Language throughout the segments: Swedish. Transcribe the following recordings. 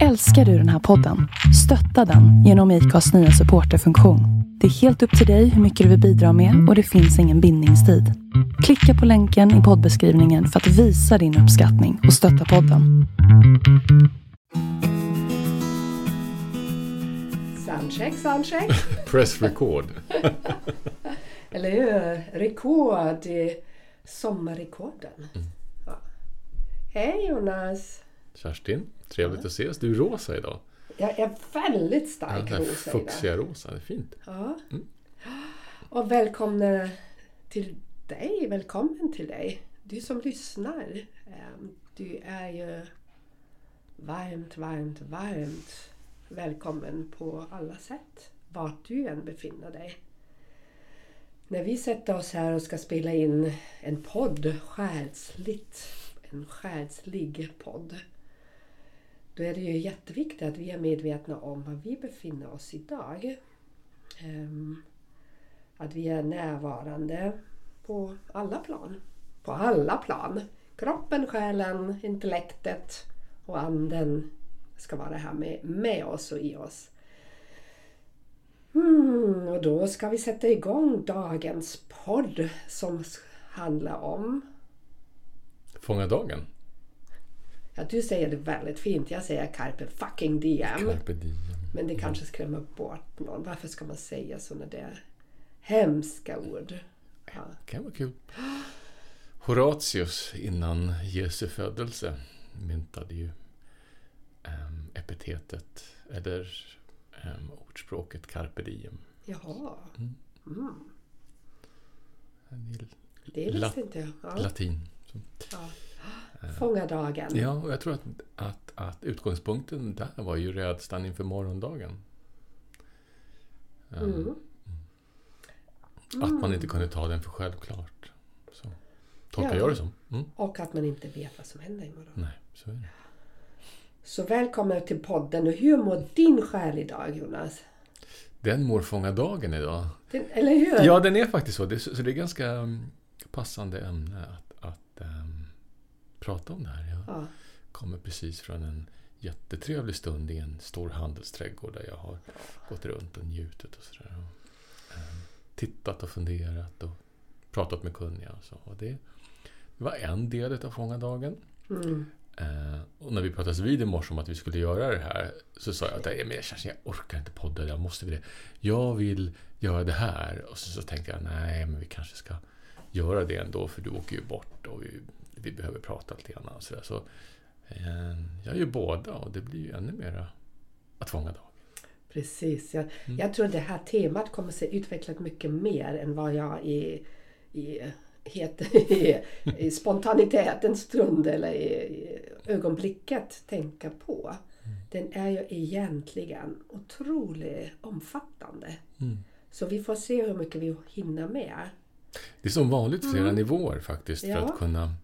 Älskar du den här podden? Stötta den genom IKAs nya supporterfunktion. Det är helt upp till dig hur mycket du vill bidra med och det finns ingen bindningstid. Klicka på länken i poddbeskrivningen för att visa din uppskattning och stötta podden. Soundcheck, soundcheck. Press record. Eller hur? Rekord i sommarrekorden. Mm. Ja. Hej Jonas! Kerstin, trevligt att ses. Du är rosa idag. Jag är väldigt Ja, stark här rosa idag. fuchsiga rosa, det är fint. Ja. Mm. Och välkomna till dig. Välkommen till dig. Du som lyssnar. Ehm, Du är ju varmt, varmt, varmt välkommen på alla sätt. Vart du än befinner dig. När vi sätter oss här och ska spela in en podd, själsligt, en själslig podd. Då är det ju jätteviktigt att vi är medvetna om var vi befinner oss idag. Ehm, att vi är närvarande på alla plan. På alla plan. Kroppen, själen, intellektet och anden ska vara här med, med oss och i oss. Mm, och då ska vi sätta igång dagens podd som handlar om Fånga dagen. Ja, du säger det väldigt fint. Jag säger carpe fucking diem. Carpe diem. Men det kanske skrämmer bort någon. Varför ska man säga sådana där hemska ord? Ja. kan vara kul. Horatius innan Jesu födelse myntade ju ehm, epitetet, eller um, ordspråket carpe diem. Jaha, Det är det visste inte jag. Ja. Latin. Ja. Fånga dagen. Ja, och jag tror att, att, att utgångspunkten där var ju rädslan inför morgondagen. Ehm, Mm. Att man inte kunde ta den för självklart. Så tolkar Ja. jag det som. Mm. Och att man inte vet vad som händer imorgon. Nej, så är det. Så välkommen till podden. Och hur mår din själ idag Jonas? Den mår fånga dagen idag. Den, eller hur? Ja, den är faktiskt så. Det så det är ganska um, passande ämne att, att ehm, prata om det här. Jag Ja. kommer precis från en jättetrevlig stund i en stor handelsträdgård där jag har gått runt och njutit och sådär. Och, ehm, tittat och funderat och pratat med kunniga och så. Och det, det var en del av fånga dagen. Mm. Eh, och när vi pratades vid i morse om att vi skulle göra det här så sa jag att "Nej, men Kerstin, jag orkar inte podda, jag måste det. Jag vill göra det här. Och så, så tänkte jag, nej men vi kanske ska göra det ändå för du åker ju bort och vi, vi behöver prata lite grann. Och så där. så, eh, jag gör båda och det blir ju ännu mera att fånga dag. Precis. Jag, Mm. jag tror det här temat kommer se utvecklat mycket mer än vad jag i, i, heter, i, i spontanitetens stund eller i, i ögonblicket tänker på. Mm. Den är ju egentligen otroligt omfattande. Mm. Så vi får se hur mycket vi hinner med. Det är som vanligt flera nivåer faktiskt Mm. Ja. för att kunna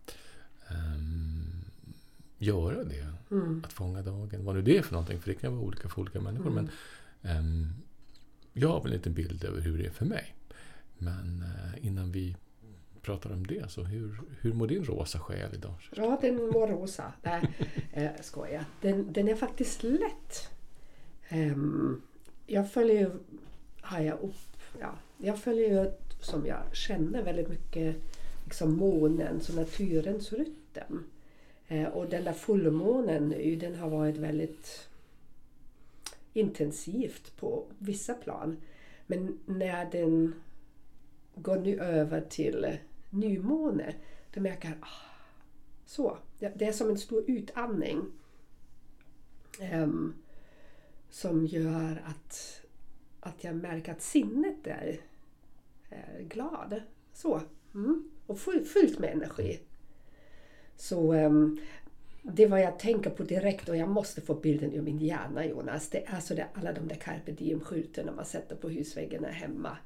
ehm, göra det. Mm. Att fånga dagen, vad nu det är för någonting, för det kan vara olika för olika människor. Mm. Men ehm, jag har väl en bild över hur det är för mig. Men eh, innan vi pratar om det, så hur, hur mår din rosa själ idag? Ja, den mår rosa. Nej, eh, skojar. Den, den är faktiskt lätt. Ehm, jag följer ju, har jag upp, ja, jag följer ju som jag känner väldigt mycket liksom månens och naturens rytm. Eh, och den där fullmånen nu, den har varit väldigt intensivt på vissa plan. Men när den går nu över till nymåne, då märker jag ah, så. Det, är som en stor utandning. Um, som gör att, att jag märker att sinnet är, är glad. Så. Mm. Och full, fullt med energi. Så ehm, det vad jag tänker på direkt och jag måste få bilden ur min hjärna Jonas. Det är så där, alla de där carpe diem-skyltarna man sätter på husväggarna hemma.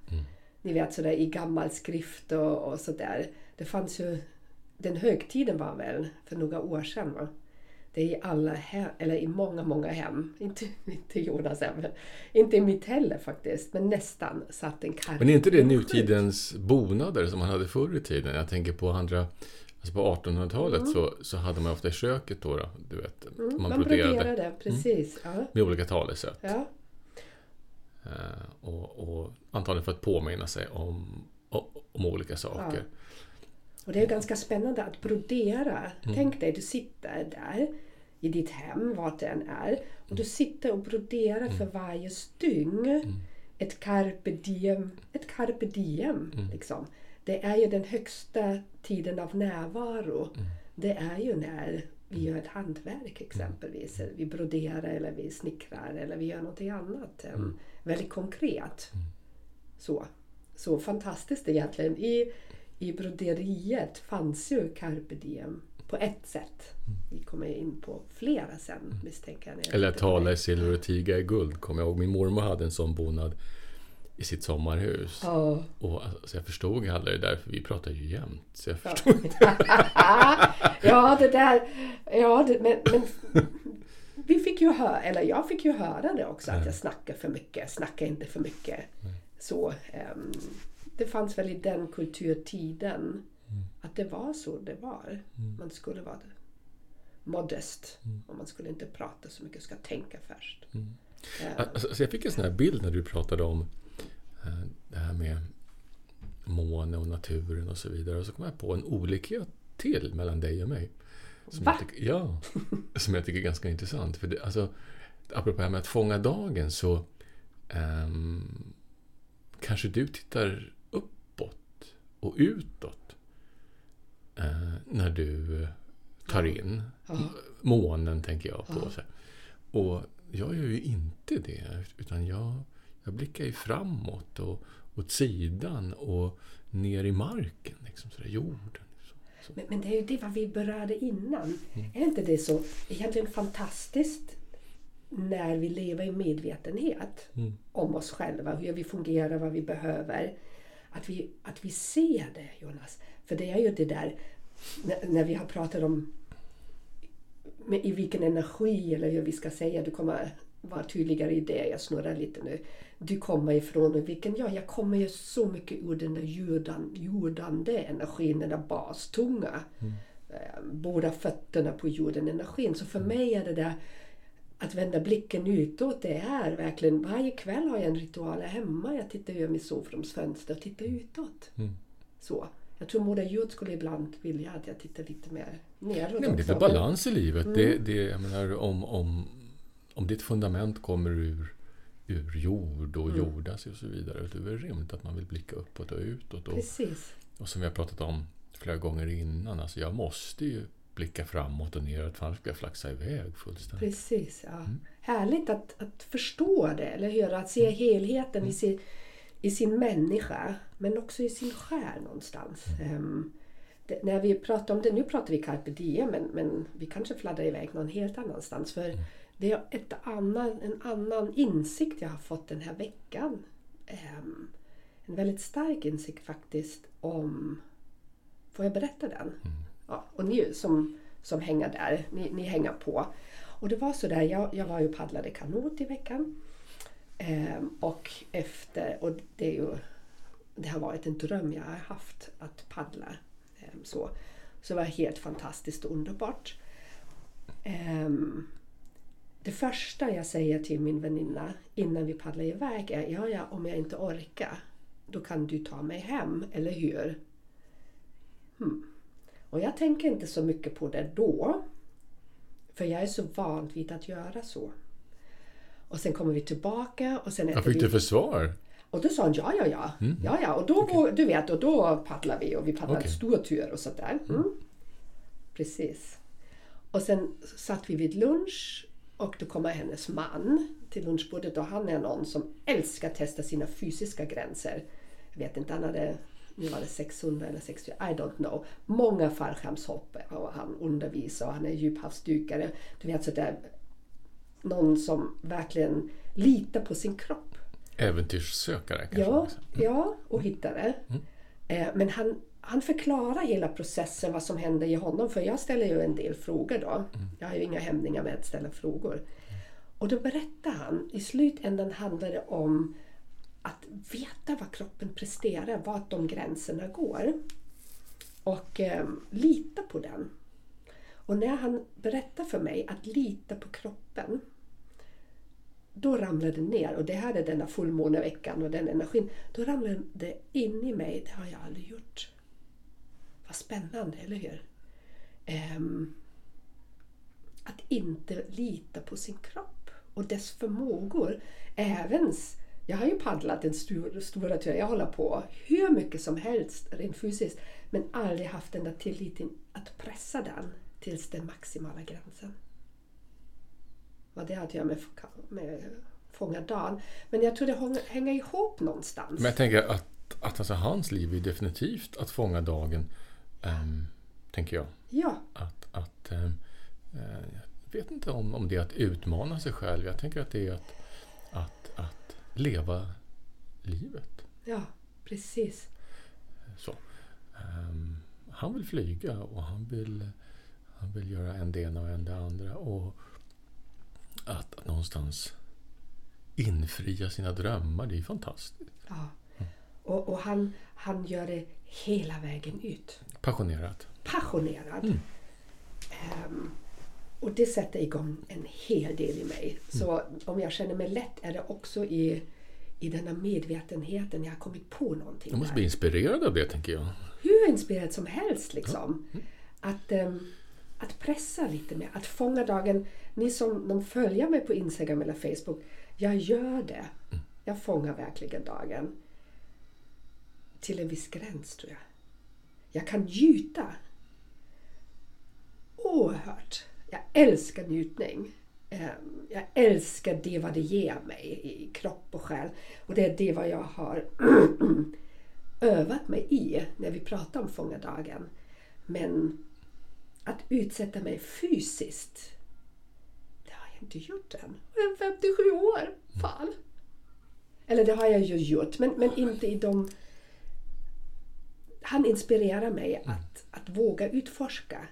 Ni vet sådär i gammal skrift och, och sådär. Det fanns ju, den högtiden var väl för några år sedan va? Det är i alla hem, eller i många, många hem. Inte, inte Jonas hem, inte i mitt heller faktiskt. Men nästan satt en carpe Men är inte det nutidens bonader som man hade förr i tiden? Jag tänker på andra, Alltså på 1800-talet så, så hade man ofta i köket då, då du vet, Mm, man, man broderade broderade, precis. Ja. med olika talesätt. Ja. Eh, och, och antagligen för att påminna sig om, om, om olika saker. Och det är ganska spännande att brodera. Mm. Tänk dig, du sitter där i ditt hem, vart det än är. Och Mm. du sitter och broderar för varje stygn. Ett carpe diem. Ett carpe diem Mm. liksom. Det är ju den högsta tiden av närvaro. Mm. Det är ju när vi gör ett hantverk exempelvis. Eller vi broderar eller vi snickrar eller vi gör någonting annat. Mm. Väldigt konkret. Så, så fantastiskt egentligen. I, I broderiet fanns ju carpe diem på ett sätt. Vi kommer in på flera sen misstänker jag. Eller tala i silver och tiga i guld, kommer jag ihåg. Min mormor hade en sån bonad i sitt sommarhus. Ja. Och alltså, jag förstod aldrig det där, för vi pratar ju jämt. Så jag Ja. förstod ja, det där... Ja, det, men, men vi fick ju höra, eller jag fick ju höra det också, att jag snackar för mycket. Snacka inte för mycket. Så, ehm, det fanns väl i den kulturtiden att det var så det var. Man skulle vara modest och man skulle inte prata så mycket, ska tänka först. Ehm, Alltså, så jag fick en sån här bild när du pratade om eh, det här med måne och naturen och så vidare. Och så kom jag på en olikhet till mellan dig och mig. Som Va? Jag tycker, ja, som jag tycker är ganska intressant. För det, alltså, apropå det här med att fånga dagen så ehm, kanske du tittar och utåt eh, när du tar in månen, tänker jag på. Så här. Och jag gör ju inte det, utan jag, jag blickar ju framåt och åt sidan och ner i marken, liksom sådär, jorden. Så, så. Men, men det är ju det vad vi berörde innan. Mm. Är inte det så egentligen fantastiskt när vi lever i medvetenhet Mm. om oss själva, hur vi fungerar, vad vi behöver. Att vi, att vi ser det, Jonas. För det är ju det där när, när vi har pratat om med, i vilken energi, eller hur vi ska säga, du kommer vara tydligare i det, jag snurrar lite nu. Du kommer ifrån, och vilken, ja, jag kommer ju så mycket ur den där jordan, jordande energin, den där bastunga. Eh, båda fötterna på jorden, energin. Så för mig är det där att vända blicken utåt, det är verkligen, varje kväll har jag en ritual här hemma. Jag tittar över mitt sovrumsfönster och tittar utåt. Så. Jag tror Moder Jord skulle ibland vilja att jag tittar lite mer neråt Nej, men det är väl balans i livet. Det, det, jag menar, om, om, om ditt fundament kommer ur, ur jord och jordas och så vidare. Det är väl rimligt att man vill blicka uppåt och utåt. Och, Precis. och som vi har pratat om flera gånger innan, alltså jag måste ju blicka framåt och neråt för annars ska jag flaxa iväg fullständigt. Precis, ja. Mm. Härligt att, att förstå det, eller hur? Att se helheten Mm. i, sin, i sin människa, men också i sin själ någonstans. Mm. Ehm, det, när vi pratar om det, nu pratar vi carpe diem, men, men vi kanske fladdrar iväg någon helt annanstans. För Mm. det är ett annan, en annan insikt jag har fått den här veckan. Ehm, en väldigt stark insikt faktiskt om... Får jag berätta den? Mm. Ja, och ni som, som hänger där, ni, ni hänger på. Och det var så där, jag, jag var ju och paddlade kanot i veckan. Ehm, och efter, och det är ju, det har varit en dröm jag har haft att paddla. Ehm, så. så det var helt fantastiskt och underbart. Ehm, det första jag säger till min väninna innan vi paddlar iväg är ja, ja, om jag inte orkar då kan du ta mig hem, eller hur? Hmm. Och jag tänker inte så mycket på det då. För jag är så van vid att göra så. Och sen kommer vi tillbaka och sen Vad fick vi... du för svar? Och då sa hon ja, ja, ja. ja, ja. Och då, du vet, och då paddlar vi och vi paddlar en stor tur och sådär. Mm. Precis. Och sen satt vi vid lunch och då kommer hennes man till lunchbordet och han är någon som älskar att testa sina fysiska gränser. Jag vet inte, han hade, nu var det 600 eller 60, I don't know. Många fallskärmshopp och han undervisar och han är djuphavsdykare. Du vet sådär, någon som verkligen litar på sin kropp. Äventyrssökare kanske? Ja, också. ja och hittade. Eh, men han, han förklarar hela processen, vad som händer i honom. För jag ställer ju en del frågor då. Jag har ju inga hämningar med att ställa frågor. Och då berättar han, i slutändan handlar det om att veta vad kroppen presterar, vart de gränserna går. Och eh, lita på den. Och när han berättar för mig att lita på kroppen då ramlade det ner och det här är denna fullmåneveckan och den energin. Då ramlade det in i mig. Det har jag aldrig gjort. Vad spännande, eller hur? Um, att inte lita på sin kropp och dess förmågor. Även, jag har ju paddlat en stor, stora tur, jag håller på hur mycket som helst rent fysiskt, men aldrig haft den där tilliten att pressa den tills den maximala gränsen. Vad det har att göra med, med fånga dagen. Men jag tror det hänger ihop någonstans. Men jag tänker att, att alltså hans liv är definitivt att fånga dagen, um, tänker jag. Ja. Att, att um, jag vet inte om, om det är att utmana sig själv. Jag tänker att det är att, att, att leva livet. Ja, precis. Så. Um, han vill flyga och han vill, han vill göra en det ena och en det andra. Och att, att någonstans infria sina drömmar, det är fantastiskt. Ja. Och, och, han, han gör det hela vägen ut. Passionerat. Passionerad. Mm. Um, och det sätter igång en hel del i mig. Så om jag känner mig lätt är det också i, i denna medvetenheten jag har kommit på någonting. Du måste där. bli inspirerad av det, tänker jag. Hur inspirerad som helst, liksom. Mm. Att, um, att pressa lite mer, att fånga dagen. Ni som de följer mig på Instagram eller Facebook, jag gör det. Mm. Jag fångar verkligen dagen. Till en viss gräns, tror jag. Jag kan gjuta oerhört älskar njutning. Ehm, jag älskar det vad det ger mig i kropp och själ. Och det är det vad jag har övat mig i när vi pratar om fångadagen. Men att utsätta mig fysiskt, det har jag inte gjort än. Jag är 57 år. Fan! Eller det har jag ju gjort, men, men inte i de... Han inspirerar mig att, att våga utforska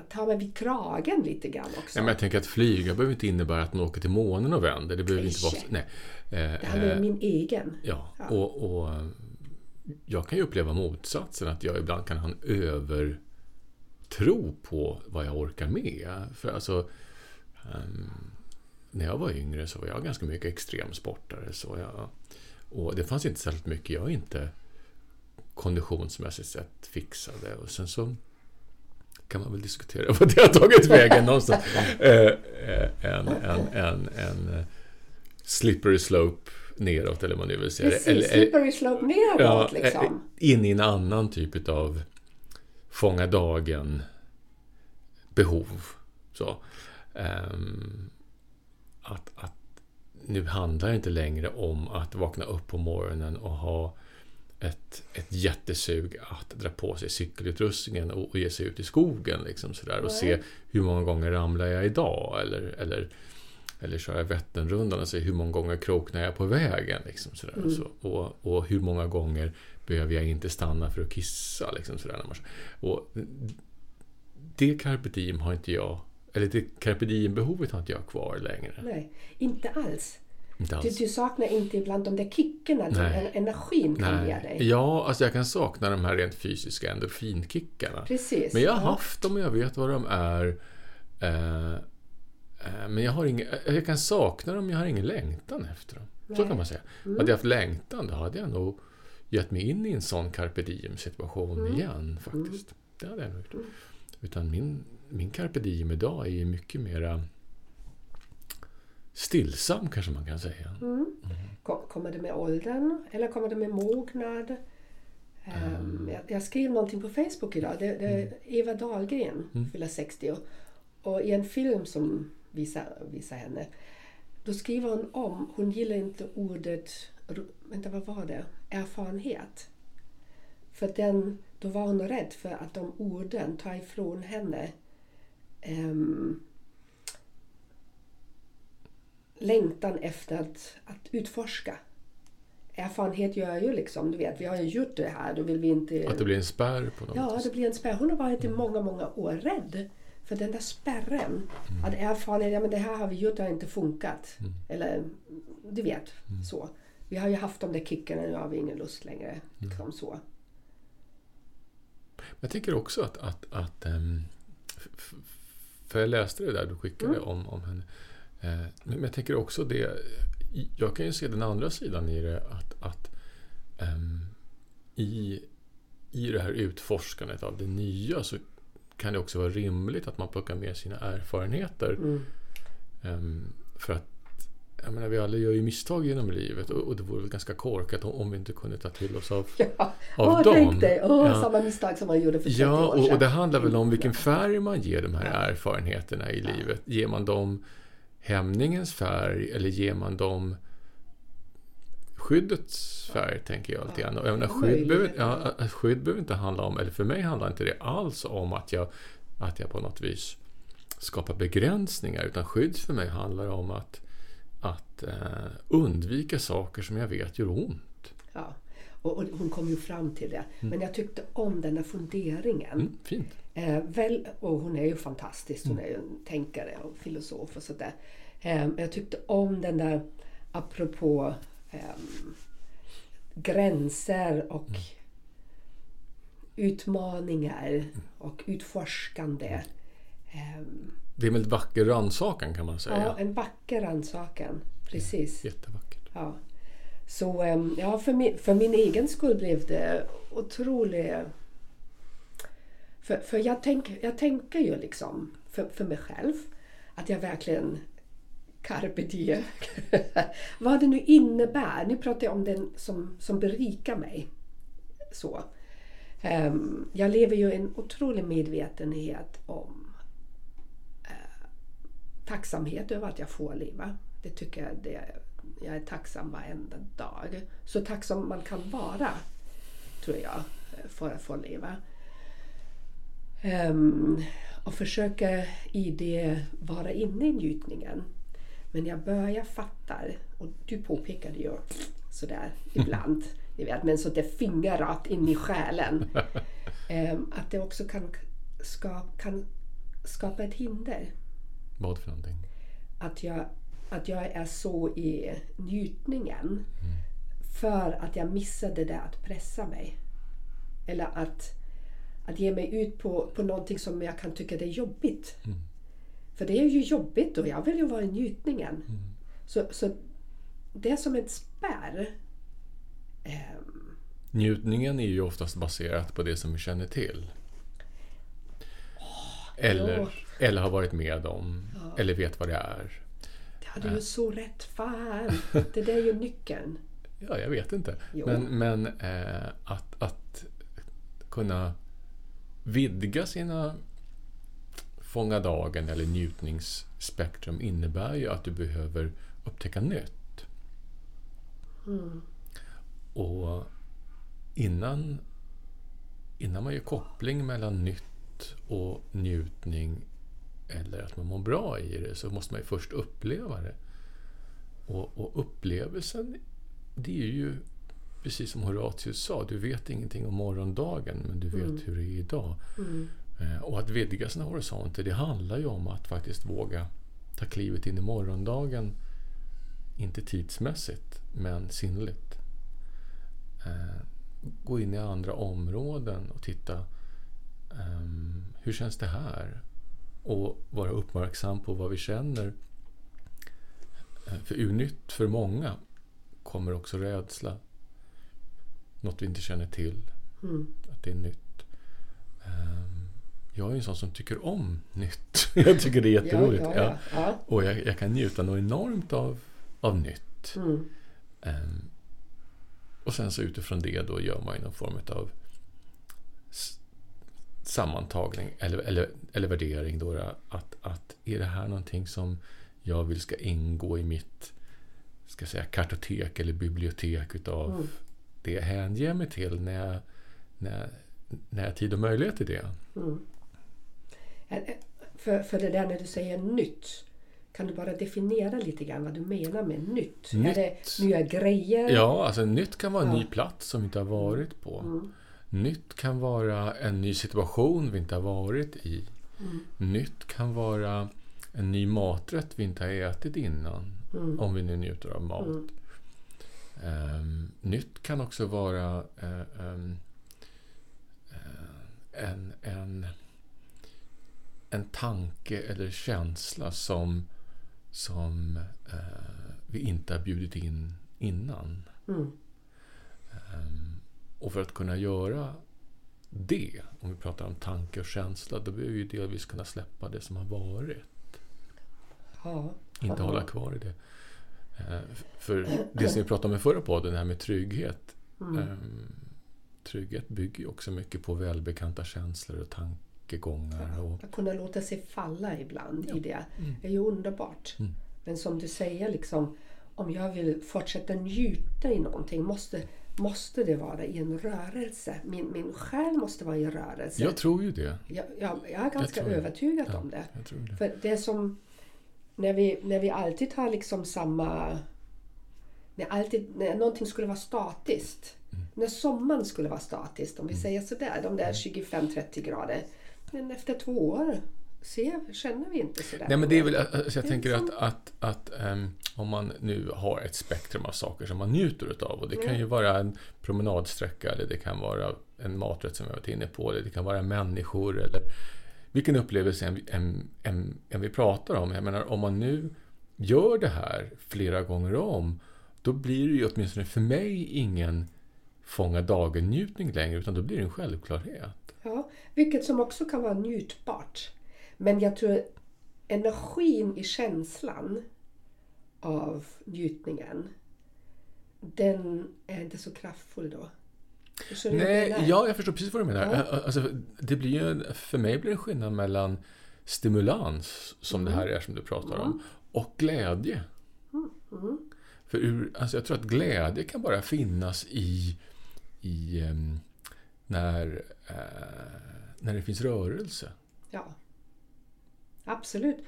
att, ta mig vid kragen lite grann också. Ja, men jag tänker att flyga behöver inte innebära att man åker till månen och vänder. Det behöver inte vara... Nej. Eh, det handlar om eh, min egen. Ja, ja. Och, och, jag kan ju uppleva motsatsen. Att jag ibland kan ha en övertro på vad jag orkar med. För alltså... Um, när jag var yngre så var jag ganska mycket extremsportare. Så jag, och det fanns inte särskilt mycket jag inte konditionsmässigt sett fixade. Och sen så kan man väl diskutera vad det har tagit vägen någonstans. Eh, eh, en, en, en, en eh, slippery slope neråt eller vad man nu vill säga. Precis, eller, slippery slope neråt ja, liksom. In i en annan typ av fånga dagen behov. Så. Um, att, att nu handlar det inte längre om att vakna upp på morgonen och ha ett, ett jättesug att dra på sig cykelutrustningen och, och ge sig ut i skogen. Liksom sådär, och se hur många gånger ramlar jag idag? Eller, eller, eller kör jag Vätternrundan och se hur många gånger kroknar jag på vägen? Liksom sådär, mm. så, och, och hur många gånger behöver jag inte stanna för att kissa? Liksom sådär, och det carpe diem har inte jag eller det carpe diem-behovet har inte jag kvar längre. Nej, inte alls. Du, du, saknar inte ibland de där kickarna som energin kan Nej. ge dig? Ja, alltså jag kan sakna de här rent fysiska endorfinkickarna. Precis. Men jag har ja. haft dem och jag vet vad de är. Eh, eh, men jag, har ingen, jag kan sakna dem, men jag har ingen längtan efter dem. Nej. Så kan man säga. Mm. Hade jag haft längtan, då hade jag nog gett mig in i en sån carpe diem situation mm. igen faktiskt. Mm. Det hade jag nog gjort. Mm. Utan min, min carpe diem idag är mycket mera stillsam kanske man kan säga. Mm. Mm. Kommer det med åldern eller kommer det med mognad? Um, jag, jag, skrev någonting på Facebook idag. Det, det mm. Eva Dahlgren mm. fyller 60 och i en film som visar, visar henne då skriver hon om, hon gillar inte ordet, vänta vad var det, erfarenhet. För den, då var hon rädd för att de orden tar ifrån henne um, längtan efter att, att utforska. Erfarenhet gör ju liksom, du vet, vi har ju gjort det här, då vill vi inte... Att det blir en spärr på något Ja, det blir en spärr. Hon har varit i många, många år rädd för den där spärren. Mm. Att erfarenhet, ja men det här har vi gjort, det har inte funkat. Mm. Eller, du vet, mm. så. Vi har ju haft de där kickarna, nu har vi ingen lust längre. Mm. Liksom så. Jag tänker också att... att, att um, för jag läste det där du skickade mm. om, om henne. Eh, men jag tänker också det... Jag kan ju se den andra sidan i det. Att, att um, i, i det här utforskandet av det nya så kan det också vara rimligt att man plockar med sina erfarenheter. Mm. Um, för att jag menar, vi alla gör ju misstag genom livet och, och det vore väl ganska korkat om, om vi inte kunde ta till oss av, ja. av Åh, dem. Tänk dig, Åh, ja. samma misstag som man gjorde för 30 ja, år sedan. och, och det handlar väl om vilken färg man ger de här ja. erfarenheterna i livet. Ger man dem hämningens färg eller ger man dem skyddets färg, tänker jag lite grann. Och jag menar, skydd, behöver, ja, skydd behöver inte handla om, eller för mig handlar inte det alls om att jag, att jag på något vis skapar begränsningar, utan skydd för mig handlar om att att eh, undvika saker som jag vet gör ont. Ja, och, och hon kom ju fram till det. Mm. Men jag tyckte om den här funderingen. Mm, fint. Eh, väl, och hon är ju fantastisk. Hon mm. är ju en tänkare och filosof och sådär. Eh, jag tyckte om den där apropå eh, gränser och mm. utmaningar mm. och utforskande. Um, det är en väldigt vacker rannsakan kan man säga. Ja, en vacker rannsakan. Precis. Ja, jättevackert. Ja. Så ehm, ja, för min, för min egen skull blev det otroligt... För, för jag, tänk, jag tänker ju liksom för, för mig själv att jag verkligen carpe diem. Vad det nu innebär. Nu pratar jag om den som, som berikar mig. Så. Um, jag lever ju i en otrolig medvetenhet om eh, tacksamhet över att jag får leva. Det tycker jag det, jag är tacksam varenda dag. Så tacksam man kan vara, tror jag, eh, för att få leva. Um, och försöka i det vara inne i njutningen. Men jag börjar fatta, och du påpekade ju sådär ibland, ni vet, men så det fingrar rakt in i själen. Um, att det också kan, ska, kan skapa ett hinder vad för någonting? Att jag, att jag är så i njutningen mm. för att jag missade det där att pressa mig. Eller att, att ge mig ut på, på någonting som jag kan tycka det är jobbigt. Mm. För det är ju jobbigt och jag vill ju vara i njutningen. Mm. Så, så det är som en spärr. Um, Njutningen är ju oftast baserat på det som vi känner till. Eller, eller har varit med om. Ja. Eller vet vad det är. Det hade du ju så rätt. Fan! Det där är ju nyckeln. Ja, jag vet inte. Jo. Men, men eh, att, att kunna vidga sina fånga dagen eller njutningsspektrum innebär ju att du behöver upptäcka nytt. Mm. Och innan, innan man gör koppling mellan nytt och njutning eller att man mår bra i det så måste man ju först uppleva det. Och, och upplevelsen, det är ju precis som Horatius sa, du vet ingenting om morgondagen men du vet mm. hur det är idag. Mm. Eh, och att vidga sina horisonter, det handlar ju om att faktiskt våga ta klivet in i morgondagen. Inte tidsmässigt, men sinnligt. Eh, gå in i andra områden och titta Um, hur känns det här? Och vara uppmärksam på vad vi känner. Eh, för ur nytt för många kommer också rädsla. Något vi inte känner till. Mm. Att det är nytt. Um, jag är en sån som tycker om nytt. jag tycker det är jätteroligt. Ja, ja, ja. ja. Och jag, jag, kan njuta något enormt av, av nytt. Mm. Um, och sen så utifrån det då gör man någon form av sammantagning eller, eller, eller värdering. Då, att, att är det här någonting som jag vill ska ingå i mitt ska säga, kartotek eller bibliotek utav mm. Det jag hänger mig till när jag, när, när jag har tid och möjlighet till det. Mm. För, för det där när du säger nytt, kan du bara definiera lite grann vad du menar med nytt? nytt. Är det nya grejer? Ja, alltså nytt kan vara en ja. ny plats som vi inte har varit på. Mm. Nytt kan vara en ny situation vi inte har varit i. Mm. Nytt kan vara en ny maträtt vi inte har ätit innan. Mm. Om vi nu njuter av mat. Um, nytt kan också vara uh, um, uh, en, en, en tanke eller känsla som, som eh, vi inte har bjudit in innan. Mm. Ehm, och för att kunna göra det, om vi pratar om tanke och känsla, då behöver vi delvis kunna släppa det som har varit. Ja. Inte Ja. hålla kvar i det. Eh, För det som vi pratade om i förra podden, det här med trygghet. Mm. ehm, Trygghet bygger ju också mycket på välbekanta känslor och tankegångar. Och, Att kunna låta sig falla ibland i det Mm. är ju underbart. Mm. Men som du säger, liksom, om jag vill fortsätta njuta i någonting måste, måste det vara i en rörelse. Min, min själ måste vara i rörelse. jag tror ju det. Jag, jag, jag är ganska jag. övertygad Ja, om det. Det. För det som när vi, när vi alltid har liksom samma... När, alltid, när någonting skulle vara statiskt. Mm. När sommaren skulle vara statiskt, om vi säger sådär, de där 25-30 grader. Men efter två år ser, känner vi inte sådär. Nej, men det är väl, alltså jag Det är tänker att, liksom- att, att ehm, om man nu har ett spektrum av saker som man njuter utav och det kan Mm. ju vara en promenadsträcka eller det kan vara en maträtt som jag varit inne på eller det kan vara människor eller vilken upplevelse än, än, än, än vi pratar om. Jag menar, om man nu gör det här flera gånger om då blir det ju åtminstone för mig ingen fånga dagen-njutning längre utan då blir det en självklarhet. Ja, vilket som också kan vara njutbart. Men jag tror energin i känslan av njutningen, den är inte så kraftfull då. Förstår du vad jag Nej, ja, jag förstår precis vad du menar. Ja. Alltså, det blir ju, för mig blir det en skillnad mellan stimulans, som det här är som du pratar om, och glädje. Mm. För ur, alltså jag tror att glädje kan bara finnas i, i em, när, eh, när det finns rörelse. Ja. Absolut.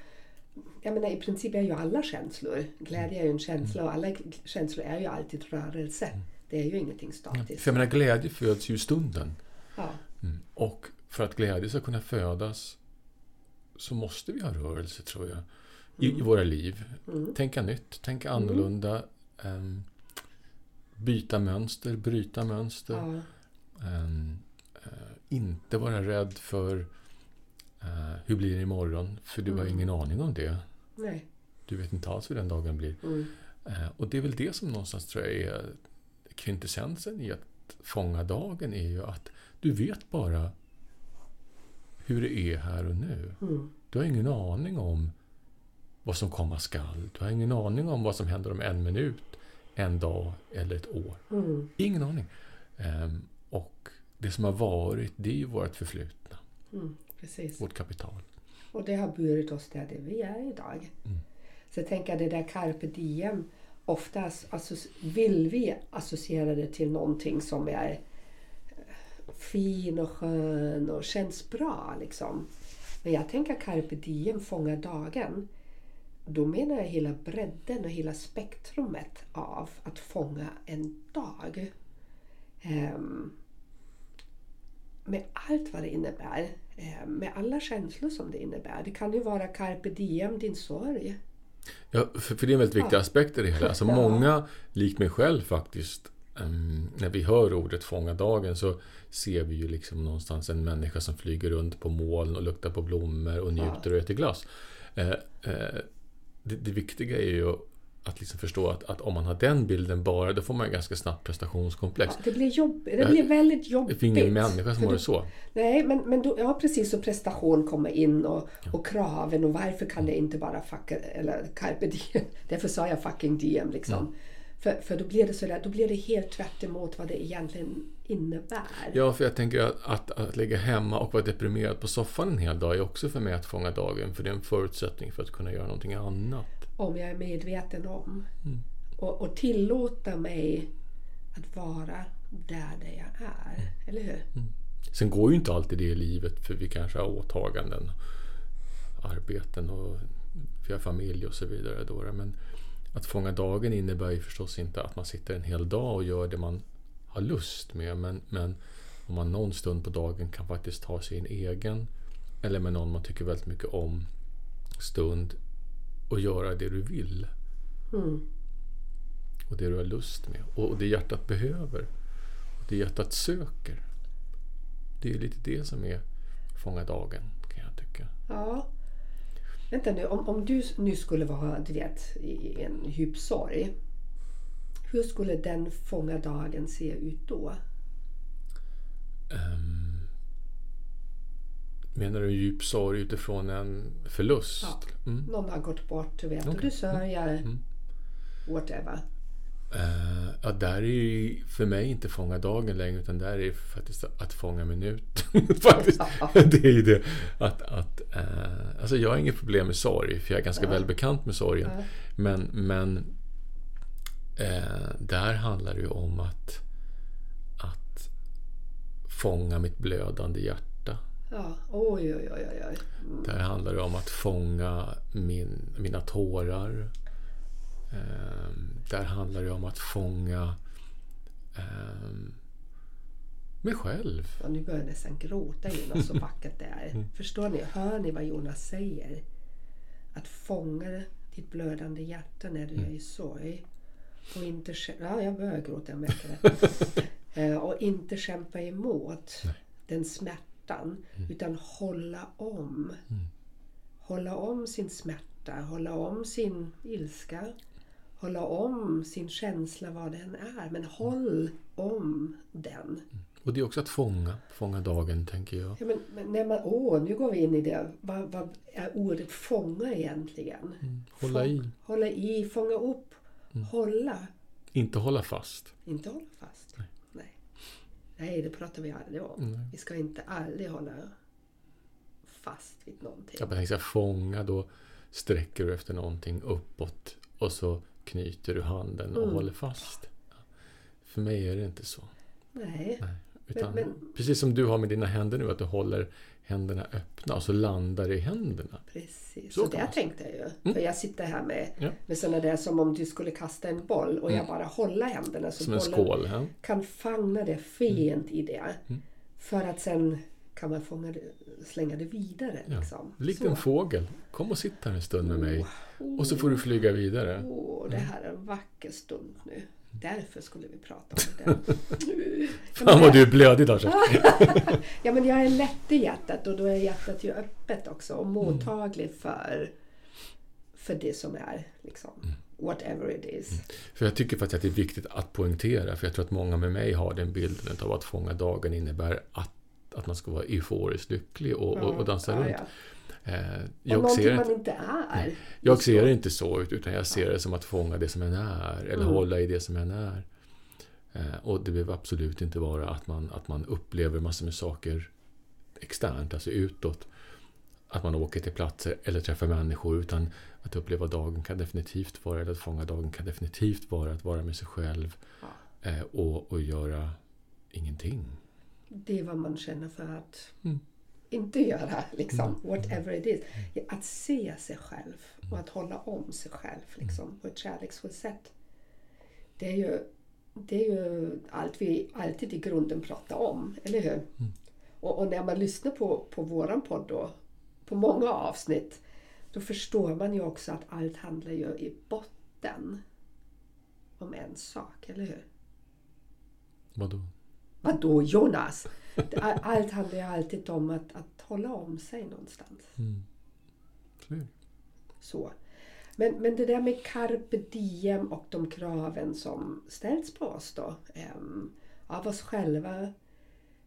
Jag menar, i princip är ju alla känslor, glädje är ju en känsla och alla känslor är ju alltid rörelse. Det är ju ingenting statiskt. För jag menar, glädje föds ju i stunden. Ja. Mm. Och för att glädje ska kunna födas så måste vi ha rörelse, tror jag, i, i våra liv. Mm. Tänka nytt, tänka annorlunda, em, byta mönster, bryta mönster. ja. Em, eh, inte vara rädd för eh, hur blir det imorgon, för du har Mm. ingen aning om det. Nej. Du vet inte alls hur den dagen blir. Mm. Eh, och det är väl det som någonstans tror jag är kvintessensen i att fånga dagen är ju att du vet bara hur det är här och nu. Mm. Du har ingen aning om vad som komma skall. Du har ingen aning om vad som händer om en minut, en dag eller ett år. Mm. Ingen aning. Ehm, och det som har varit, det är ju vårt förflutna, Mm. Precis. vårt kapital. Och det har burit oss där vi är idag. Mm. Så jag tänker att det där carpe diem, oftast vill vi associera det till någonting som är eh, fin och skön och känns bra. Liksom. Men jag tänker carpe diem, fånga dagen. Då menar jag hela bredden och hela spektrumet av att fånga en dag. Um, med allt vad det innebär. Um, med alla känslor som det innebär. Det kan ju vara carpe diem, din sorg. Ja, för, för det är en väldigt viktig aspekt i det hela. Alltså många, likt mig själv faktiskt, em, när vi hör ordet fånga dagen så ser vi ju liksom någonstans en människa som flyger runt på moln och luktar på blommor och njuter och äter glass. Eh, eh, det, det viktiga är ju att liksom förstå att, att om man har den bilden bara, då får man ganska snabbt prestationskomplex. Ja, det blir jobbigt. Det Ja, blir väldigt Det jobbigt. finns ingen människa som har det så. Nej, men, men då, ja precis. Och prestation kommer in och, och kraven och varför kan det inte bara fucka, eller carpe diem. Därför sa jag fucking diem liksom. Mm. För, för då blir det sådär, då blir det helt tvärt emot vad det egentligen innebär. Ja, för jag tänker att, att, att ligga hemma och vara deprimerad på soffan en hel dag är också för mig att fånga dagen. För det är en förutsättning för att kunna göra någonting annat. Om jag är medveten om. Mm. Och, och tillåta mig att vara där, där jag är. Mm. Eller hur? Sen går ju inte alltid det i livet för vi kanske har åtaganden, arbeten och vi har familj och så vidare. Då. Men att fånga dagen innebär ju förstås inte att man sitter en hel dag och gör det man har lust med. Men, men om man någon stund på dagen kan faktiskt ta sig en egen eller med någon man tycker väldigt mycket om stund och göra det du vill Mm. och det du har lust med och det hjärtat behöver och det hjärtat söker. Det är lite det som är fånga dagen, kan jag tycka. Ja. Vänta nu, om, om du nu skulle vara du vet, i en djup sorg. Hur skulle den fånga dagen se ut då? Ehm, menar du djup sorg utifrån en förlust? Ja. Mm. Någon har gått bort, du vet, och Okej. du sörjer. Mm. Whatever. Eh, ja, där är ju för mig inte fånga dagen längre, utan där är faktiskt att fånga minuten. faktiskt. Det är ju det. Att, att, eh, alltså jag har inget problem med sorg, för jag är ganska Ja. välbekant med sorgen. Ja. Men, men eh, där handlar det ju om att, att fånga mitt blödande hjärta. Ja, oj, oj, oj, oj. Mm. Där handlar det om att fånga min, mina tårar. Ehm, där handlar det om att fånga ehm, mig själv. Ja, nu börjar jag nästan gråta Jonas, så vackert det är. Mm. Förstår ni? Hör ni vad Jonas säger? Att fånga ditt blödande hjärta när Mm. du är i sorg. Och inte Ja, jag börjar gråta, jag märker det. Eh, och inte kämpa emot den smärtan. Utan hålla om. Hålla om sin smärta, hålla om sin ilska. Hålla om sin känsla vad den är. Men håll om den. Och det är också att fånga, fånga dagen, tänker jag. Ja, men, men när man, åh, nu går vi in i det. Vad, vad är ordet fånga egentligen? Hålla Fång- i. Mm. Hålla i, fånga upp, hålla. Inte hålla fast. Inte hålla fast. Nej. Nej, det pratar vi aldrig om. Nej. Vi ska inte aldrig hålla fast vid någonting. Så här, fånga, då sträcker du efter någonting uppåt och så knyter du handen och Mm. håller fast. För mig är det inte så. Nej. Nej. Utan, men- Precis som du har med dina händer nu, att du håller händerna öppna och så landar det i händerna. Precis, Så kan det tänkte jag ju. För jag sitter här med, Ja. med sådana där som om du skulle kasta en boll och jag bara håller händerna så Som en skål. Ja? kan fånga det fint i det. Mm. För att sen kan man fånga det, slänga det vidare. Ja. Liksom. Likt en fågel. Kom och sitt här en stund med mig. Och så får du flyga vidare. Åh, det Mm. här är en vacker stund nu. Därför skulle vi prata om det. Fan vad du är blödig Lars. Ja men jag är lätt i hjärtat och då är hjärtat ju öppet också Mm. och mottaglig för, för det som är. Liksom, Mm. whatever it is. För jag tycker faktiskt att det är viktigt att poängtera. För jag tror att många med mig har den bilden av att fånga dagen innebär att, att man ska vara euforiskt lycklig och, och, och dansa Ja, runt. ja. Eh, Och jag någonting ser man inte, är. jag ser det inte så, utan jag ser det som att fånga det som en är. Eller Mm. hålla i det som en är. Eh, och det behöver absolut inte vara att man, att man upplever massor med saker externt, alltså utåt. Att man åker till platser eller träffar människor. Utan att uppleva dagen kan definitivt vara, eller att fånga dagen kan definitivt vara att vara med sig själv. Eh, och, och göra ingenting. Det är vad man känner för att Mm. Inte göra. Liksom, whatever it is. Ja, Att se sig själv och att hålla om sig själv liksom, på ett kärleksfullt sätt. Det är ju, det är ju allt vi alltid i grunden pratar om, eller hur? Och, och när man lyssnar på, på våran podd då, på många avsnitt, då förstår man ju också att allt handlar ju i botten om en sak, eller hur? Vadå? Vadå Jonas? Allt handlar ju alltid om att, att hålla om sig någonstans. Mm. Så. Men, men det där med carpe diem och de kraven som ställs på oss då. ehm, av oss själva.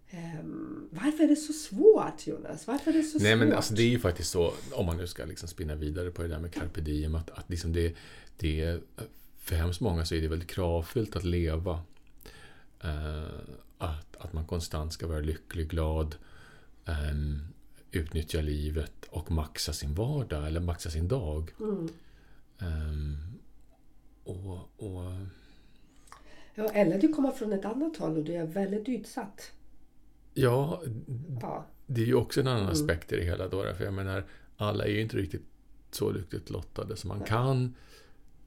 Ehm, varför är det så svårt Jonas? Varför är det så Nej svårt? men alltså det är ju faktiskt så, om man nu ska liksom spinna vidare på det där med carpe diem, att, att liksom det, det för hemskt många så är det väldigt kravfyllt att leva. Eh, att, att man konstant ska vara lycklig, glad, ehm, utnyttja livet och maxa sin vardag eller maxa sin dag. Mm. Ehm, och, och Ja, eller du kommer från ett annat håll och du är väldigt utsatt. ja, Ja, det är ju också en annan Mm. aspekt i det hela då. För jag menar, alla är ju inte riktigt så lyckligt lottade som man kan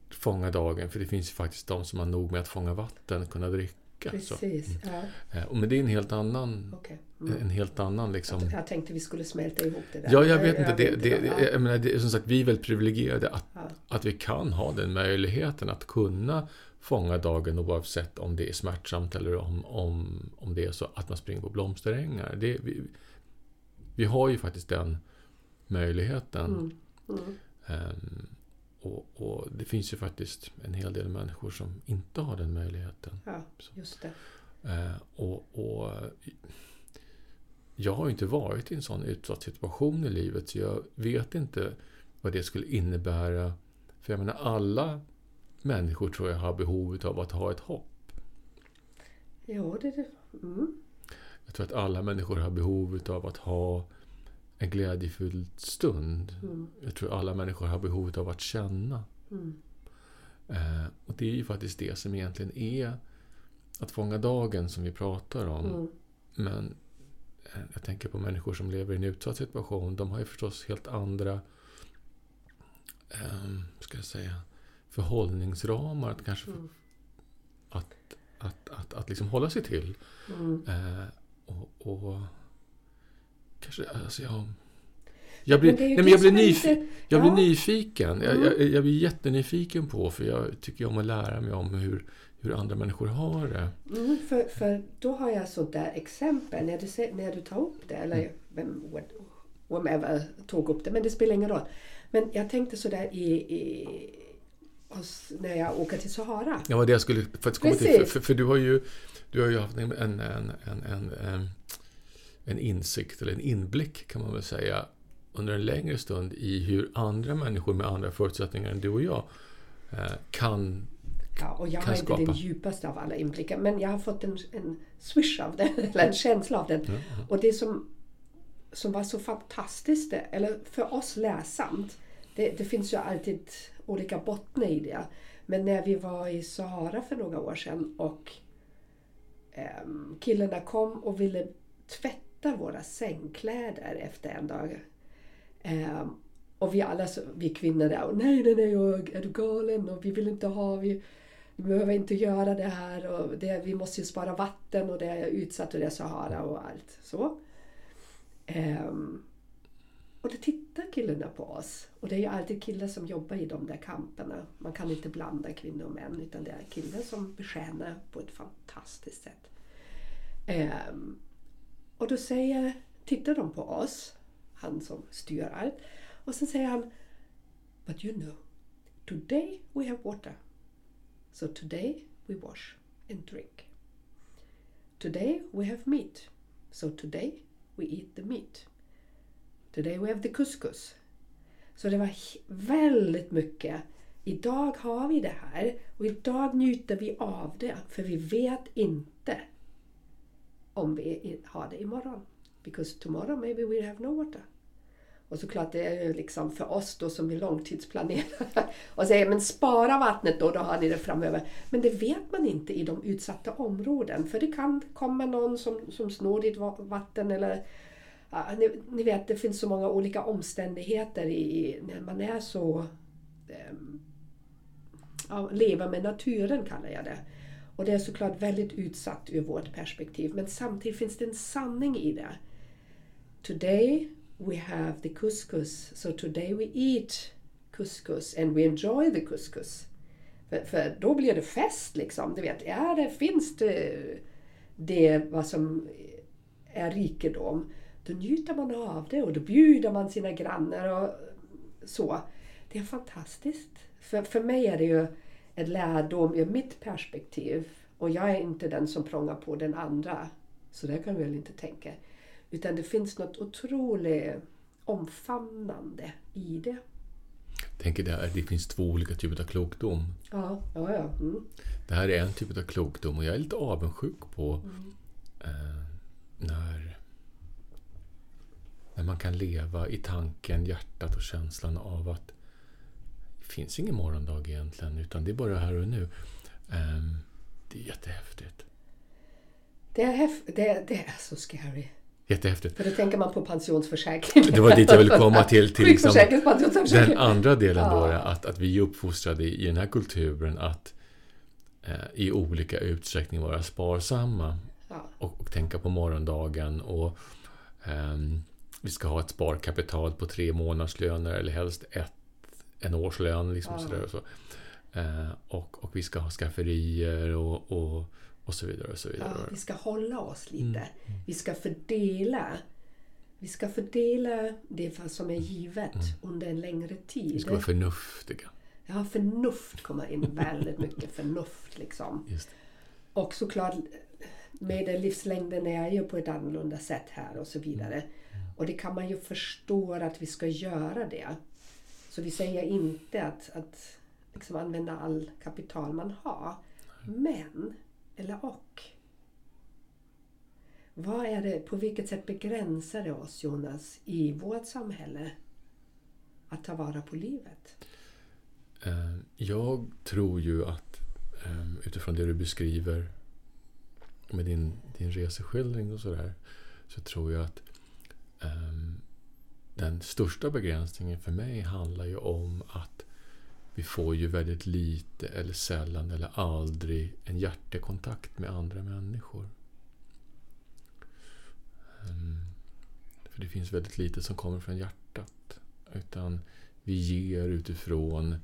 fånga dagen. För det finns ju faktiskt de som har nog med att fånga vatten, kunna drick, vecka. Så. Precis. Ja, Eh, och Men det är en helt annan, okej. Mm. en helt annan liksom... Jag tänkte vi skulle smälta ihop det där. Ja, jag vet inte. Det, vet det, vad- det, jag menar, det, är som sagt, vi är väldigt privilegierade att, Ja. att vi kan ha den möjligheten att kunna fånga dagen oavsett om det är smärtsamt eller om, om, om det är så att man springer på blomsterängar. Det, vi, vi har ju faktiskt den möjligheten. Mm. Mm. Ehm, och, och det finns ju faktiskt en hel del människor som inte har den möjligheten. ja, just det. Eh, och, och jag har ju inte varit i en sån utsatt situation i livet så jag vet inte vad det skulle innebära. För jag menar alla människor tror jag har behov av att ha ett hopp. Jo, det är det. Mm. Jag tror att alla människor har behov av att ha en glädjefylld stund. Mm. Jag tror alla människor har behov av att känna. Mm. Eh, och det är ju faktiskt det som egentligen är att fånga dagen som vi pratar om. Mm. Men eh, jag tänker på människor som lever i en utsatt situation. De har ju förstås helt andra eh, ska jag säga, förhållningsramar att kanske Mm. att, att, att, att liksom hålla sig till. Mm. Eh, och, och kanske, alltså jag... Jag blir, nej, men jag blir, nyfi- lite- jag blir Ja. nyfiken. Jag, Mm. jag, jag blir jättenyfiken på, för jag tycker om att lära mig om hur, hur andra människor har det. Mm, för, för då har jag sånt där exempel när du, ser, när du tar upp det, eller Mm. vem whomever tog upp det, men det spelar ingen roll. Men jag tänkte sådär i, i, hos, när jag åker till Sahara. Ja, det jag skulle faktiskt komma till. För, Precis. för, för du har ju, du har ju haft en, en, en, en, en, en, insikt, eller en inblick kan man väl säga, under en längre stund i hur andra människor med andra förutsättningar än du och jag eh, kan... Ja, och jag har inte den djupaste av alla inblickar, men jag har fått en, en swish av den, eller en känsla av den. Ja, Och det som, som var så fantastiskt, eller för oss läsamt, det, det finns ju alltid olika bottnar i det. Men när vi var i Sahara för några år sedan och ehm, killarna kom och ville tvätta våra sängkläder efter en dag. Eh, och vi alla, så- vi kvinnor där, och nej, nej, nej, och, är du galen? Och vi vill inte ha, vi, vi behöver inte göra det här och det, vi måste ju spara vatten och det är utsatt och det är Sahara och allt så. Ehm, och då tittar killarna på oss. Och det är ju alltid killar som jobbar i de där kamperna. Man kan inte blanda kvinnor och män utan det är killar som betjänar på ett fantastiskt sätt. Ehm, och då säger, tittar de på oss, han som styr allt, och så säger han But you know, today we have water. So today we wash and drink. Today we have meat. So today we eat the meat. Today we have the couscous. Så det var väldigt mycket. Idag har vi det här och idag njuter vi av det för vi vet inte om vi har det imorgon. Because tomorrow maybe we have no water. Och såklart det är ju liksom för oss då som är långtidsplanerare och säger men spara vattnet då, då har ni det framöver. Men det vet man inte i de utsatta områden för det kan komma någon som, som snor ditt vatten eller ja, ni, ni vet det finns så många olika omständigheter i, i när man är så eh, ja, leva med naturen kallar jag det. Och det är såklart väldigt utsatt ur vårt perspektiv men samtidigt finns det en sanning i det. Today we have the couscous, so today we eat couscous and we enjoy the couscous. För, för då blir det fest liksom. Du vet, ja, det finns det, det vad som är rikedom. Då njuter man av det och då bjuder man sina grannar och så. Det är fantastiskt. För, för mig är det ju en lärdom ur mitt perspektiv. Och jag är inte den som prångar på den andra. Så det kan vi väl inte tänka. Utan det finns något otroligt omfamnande i det. Jag tänker det, det finns två olika typer av klokdom. Ja, ja, ja. Mm. Det här är en typ av klokdom och jag är lite avundsjuk på eh, när, när man kan leva i tanken, hjärtat och känslan av att finns ingen morgondag egentligen utan det är bara här och nu. Eh, det är jättehäftigt. Det, är häf- det, det är så scary. Jättehäftigt. För då tänker man på pensionsförsäkring. Det var dit jag ville komma till. till liksom, den andra delen då, Ja. att, att vi är uppfostrade i den här kulturen att eh, i olika utsträckning vara sparsamma Ja. och, och tänka på morgondagen. Och ehm, Vi ska ha ett sparkapital på tre månadslöner eller helst ett, en årslön. Liksom Ja. sådär och, så. Eh, och, och vi ska ha skafferier och, och, och så vidare. Och så vidare. Ja, vi ska hålla oss lite. Mm. Vi ska fördela. Vi ska fördela det som är givet under en längre Mm. Vi tid. ska vara förnuftiga. Ja, förnuft kommer in väldigt mycket. Förnuft liksom. Och såklart medellivslängden är ju på ett annorlunda sätt här och så vidare. Och det kan man ju förstå att vi ska göra det. Så vi säger inte att, att liksom använda all kapital man har. Men, eller och. Vad är det, på vilket sätt begränsar det oss Jonas i vårt samhälle att ta vara på livet? Eh, jag tror ju att ehm, utifrån det du beskriver med din, din reseskildring och sådär så tror jag att ehm, den största begränsningen för mig handlar ju om att vi får ju väldigt lite eller sällan eller aldrig en hjärtekontakt med andra människor. Ehm, för det finns väldigt lite som kommer från hjärtat. Utan vi ger utifrån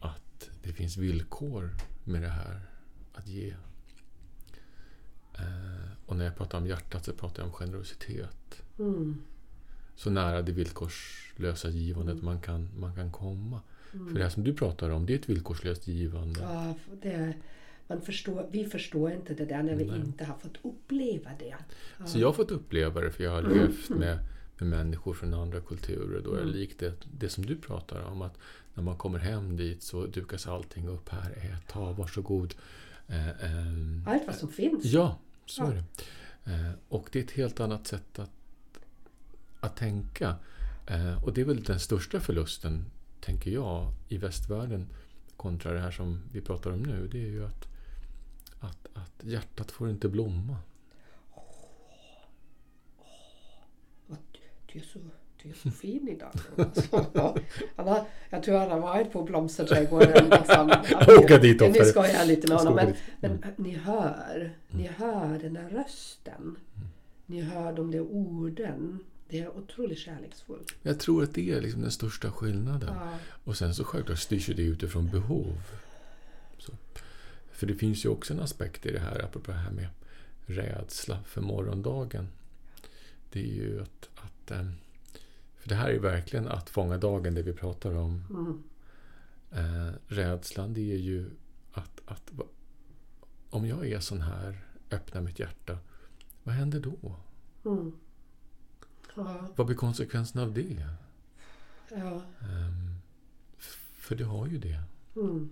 att det finns villkor med det här att ge. Ehm, och när jag pratar om hjärtat så pratar jag om generositet. Mm. Så nära det villkorslösa givandet man kan, man kan komma. För det här som du pratar om, det är ett villkorslöst givande. Ja, det, man förstår, vi förstår inte det där när vi Nej. inte har fått uppleva det. Ja. Så jag har fått uppleva det för jag har levt med, med människor från andra kulturer. Då är det likt det, det som du pratar om. Att när man kommer hem dit så dukas allting upp. Här, ät, ta, varsågod. Eh, ehm, Allt vad som finns. Ja, så Ja. är det. Eh, och det är ett helt annat sätt att, att tänka. Eh, och det är väl den största förlusten, tänker jag, i västvärlden kontra det här som vi pratar om nu. Det är ju att, att, att hjärtat får inte blomma. Du är så, du är så fin idag. Han har, jag tror han har varit på blomsterträdgården. Liksom. Åka dit Nu oftare. skojar jag lite med honom. Men, men ni hör, ni hör den här rösten. Ni hör de där orden. Det är otroligt kärleksfullt. Jag tror att det är liksom den största skillnaden. Ja. Och sen så självklart styrs ju det utifrån behov. Så. För det finns ju också en aspekt i det här, apropå det här med rädsla för morgondagen. Det är ju att... att eh, för det här är verkligen att fånga dagen, det vi pratar om. Mm. Eh, rädslan, det är ju att, att... Om jag är sån här, öppnar mitt hjärta, vad händer då? Mm. Ja, Vad blir konsekvensen av det? ja. F- för det har ju det. Mm.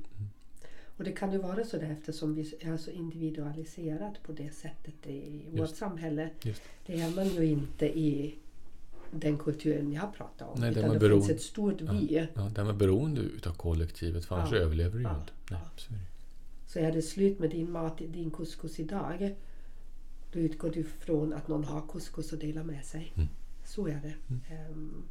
Och det kan ju vara så där eftersom vi är så individualiserat på det sättet i vårt Just. samhälle. Just. Det är man ju inte i den kulturen jag pratar om. Nej, där utan man det beror- finns ett stort vi. Ja, den är beroende utav kollektivet, för annars Ja. överlever du ju Ja. inte. Nej, Ja. så är det. Så är det slut med din mat, din couscous idag. Då utgår du från att någon har couscous att dela med sig. Mm. Så är det. Ehm,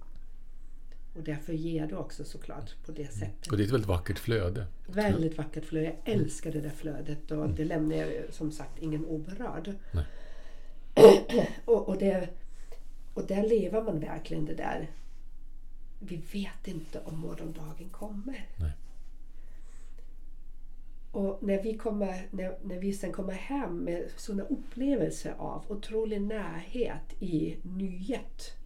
och därför ger du också såklart på det sättet. Och det är ett väldigt vackert flöde. Väldigt vackert flöde. Jag älskar det där flödet och det lämnar ju som sagt ingen oberörd. Och, och, det, och där lever man verkligen det där. Vi vet inte om morgondagen kommer. Nej. Och när vi, kommer, när, när vi sen kommer hem med sådana upplevelser av otrolig närhet i nyhet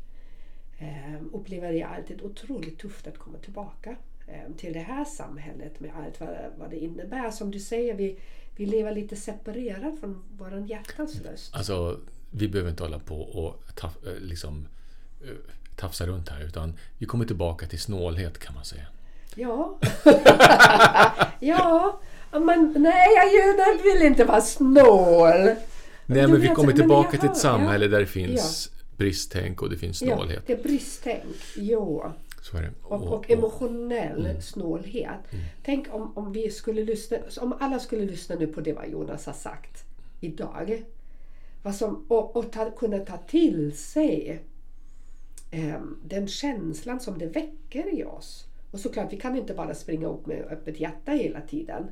eh, upplever jag alltid otroligt tufft att komma tillbaka eh, till det här samhället med allt vad, vad det innebär. Som du säger, vi, vi lever lite separerat från vår hjärtas röst. Alltså, vi behöver inte hålla på och taf, eh, liksom, eh, tafsa runt här, utan vi kommer tillbaka till snålhet kan man säga. Ja. ja, men nej, jag vill inte vara snål. Nej, men vi kommer tillbaka jag till ett samhälle där det finns bristtänk och det finns Ja, snålhet. det är bristtänk. Ja. Är det. Och, och emotionell snålhet. Tänk om, om vi skulle lyssna, om alla skulle lyssna nu på det vad Jonas har sagt idag. Vad som, och och ta, kunna ta till sig em, den känslan som det väcker i oss Och såklart, vi kan inte bara springa upp med öppet hjärta hela tiden.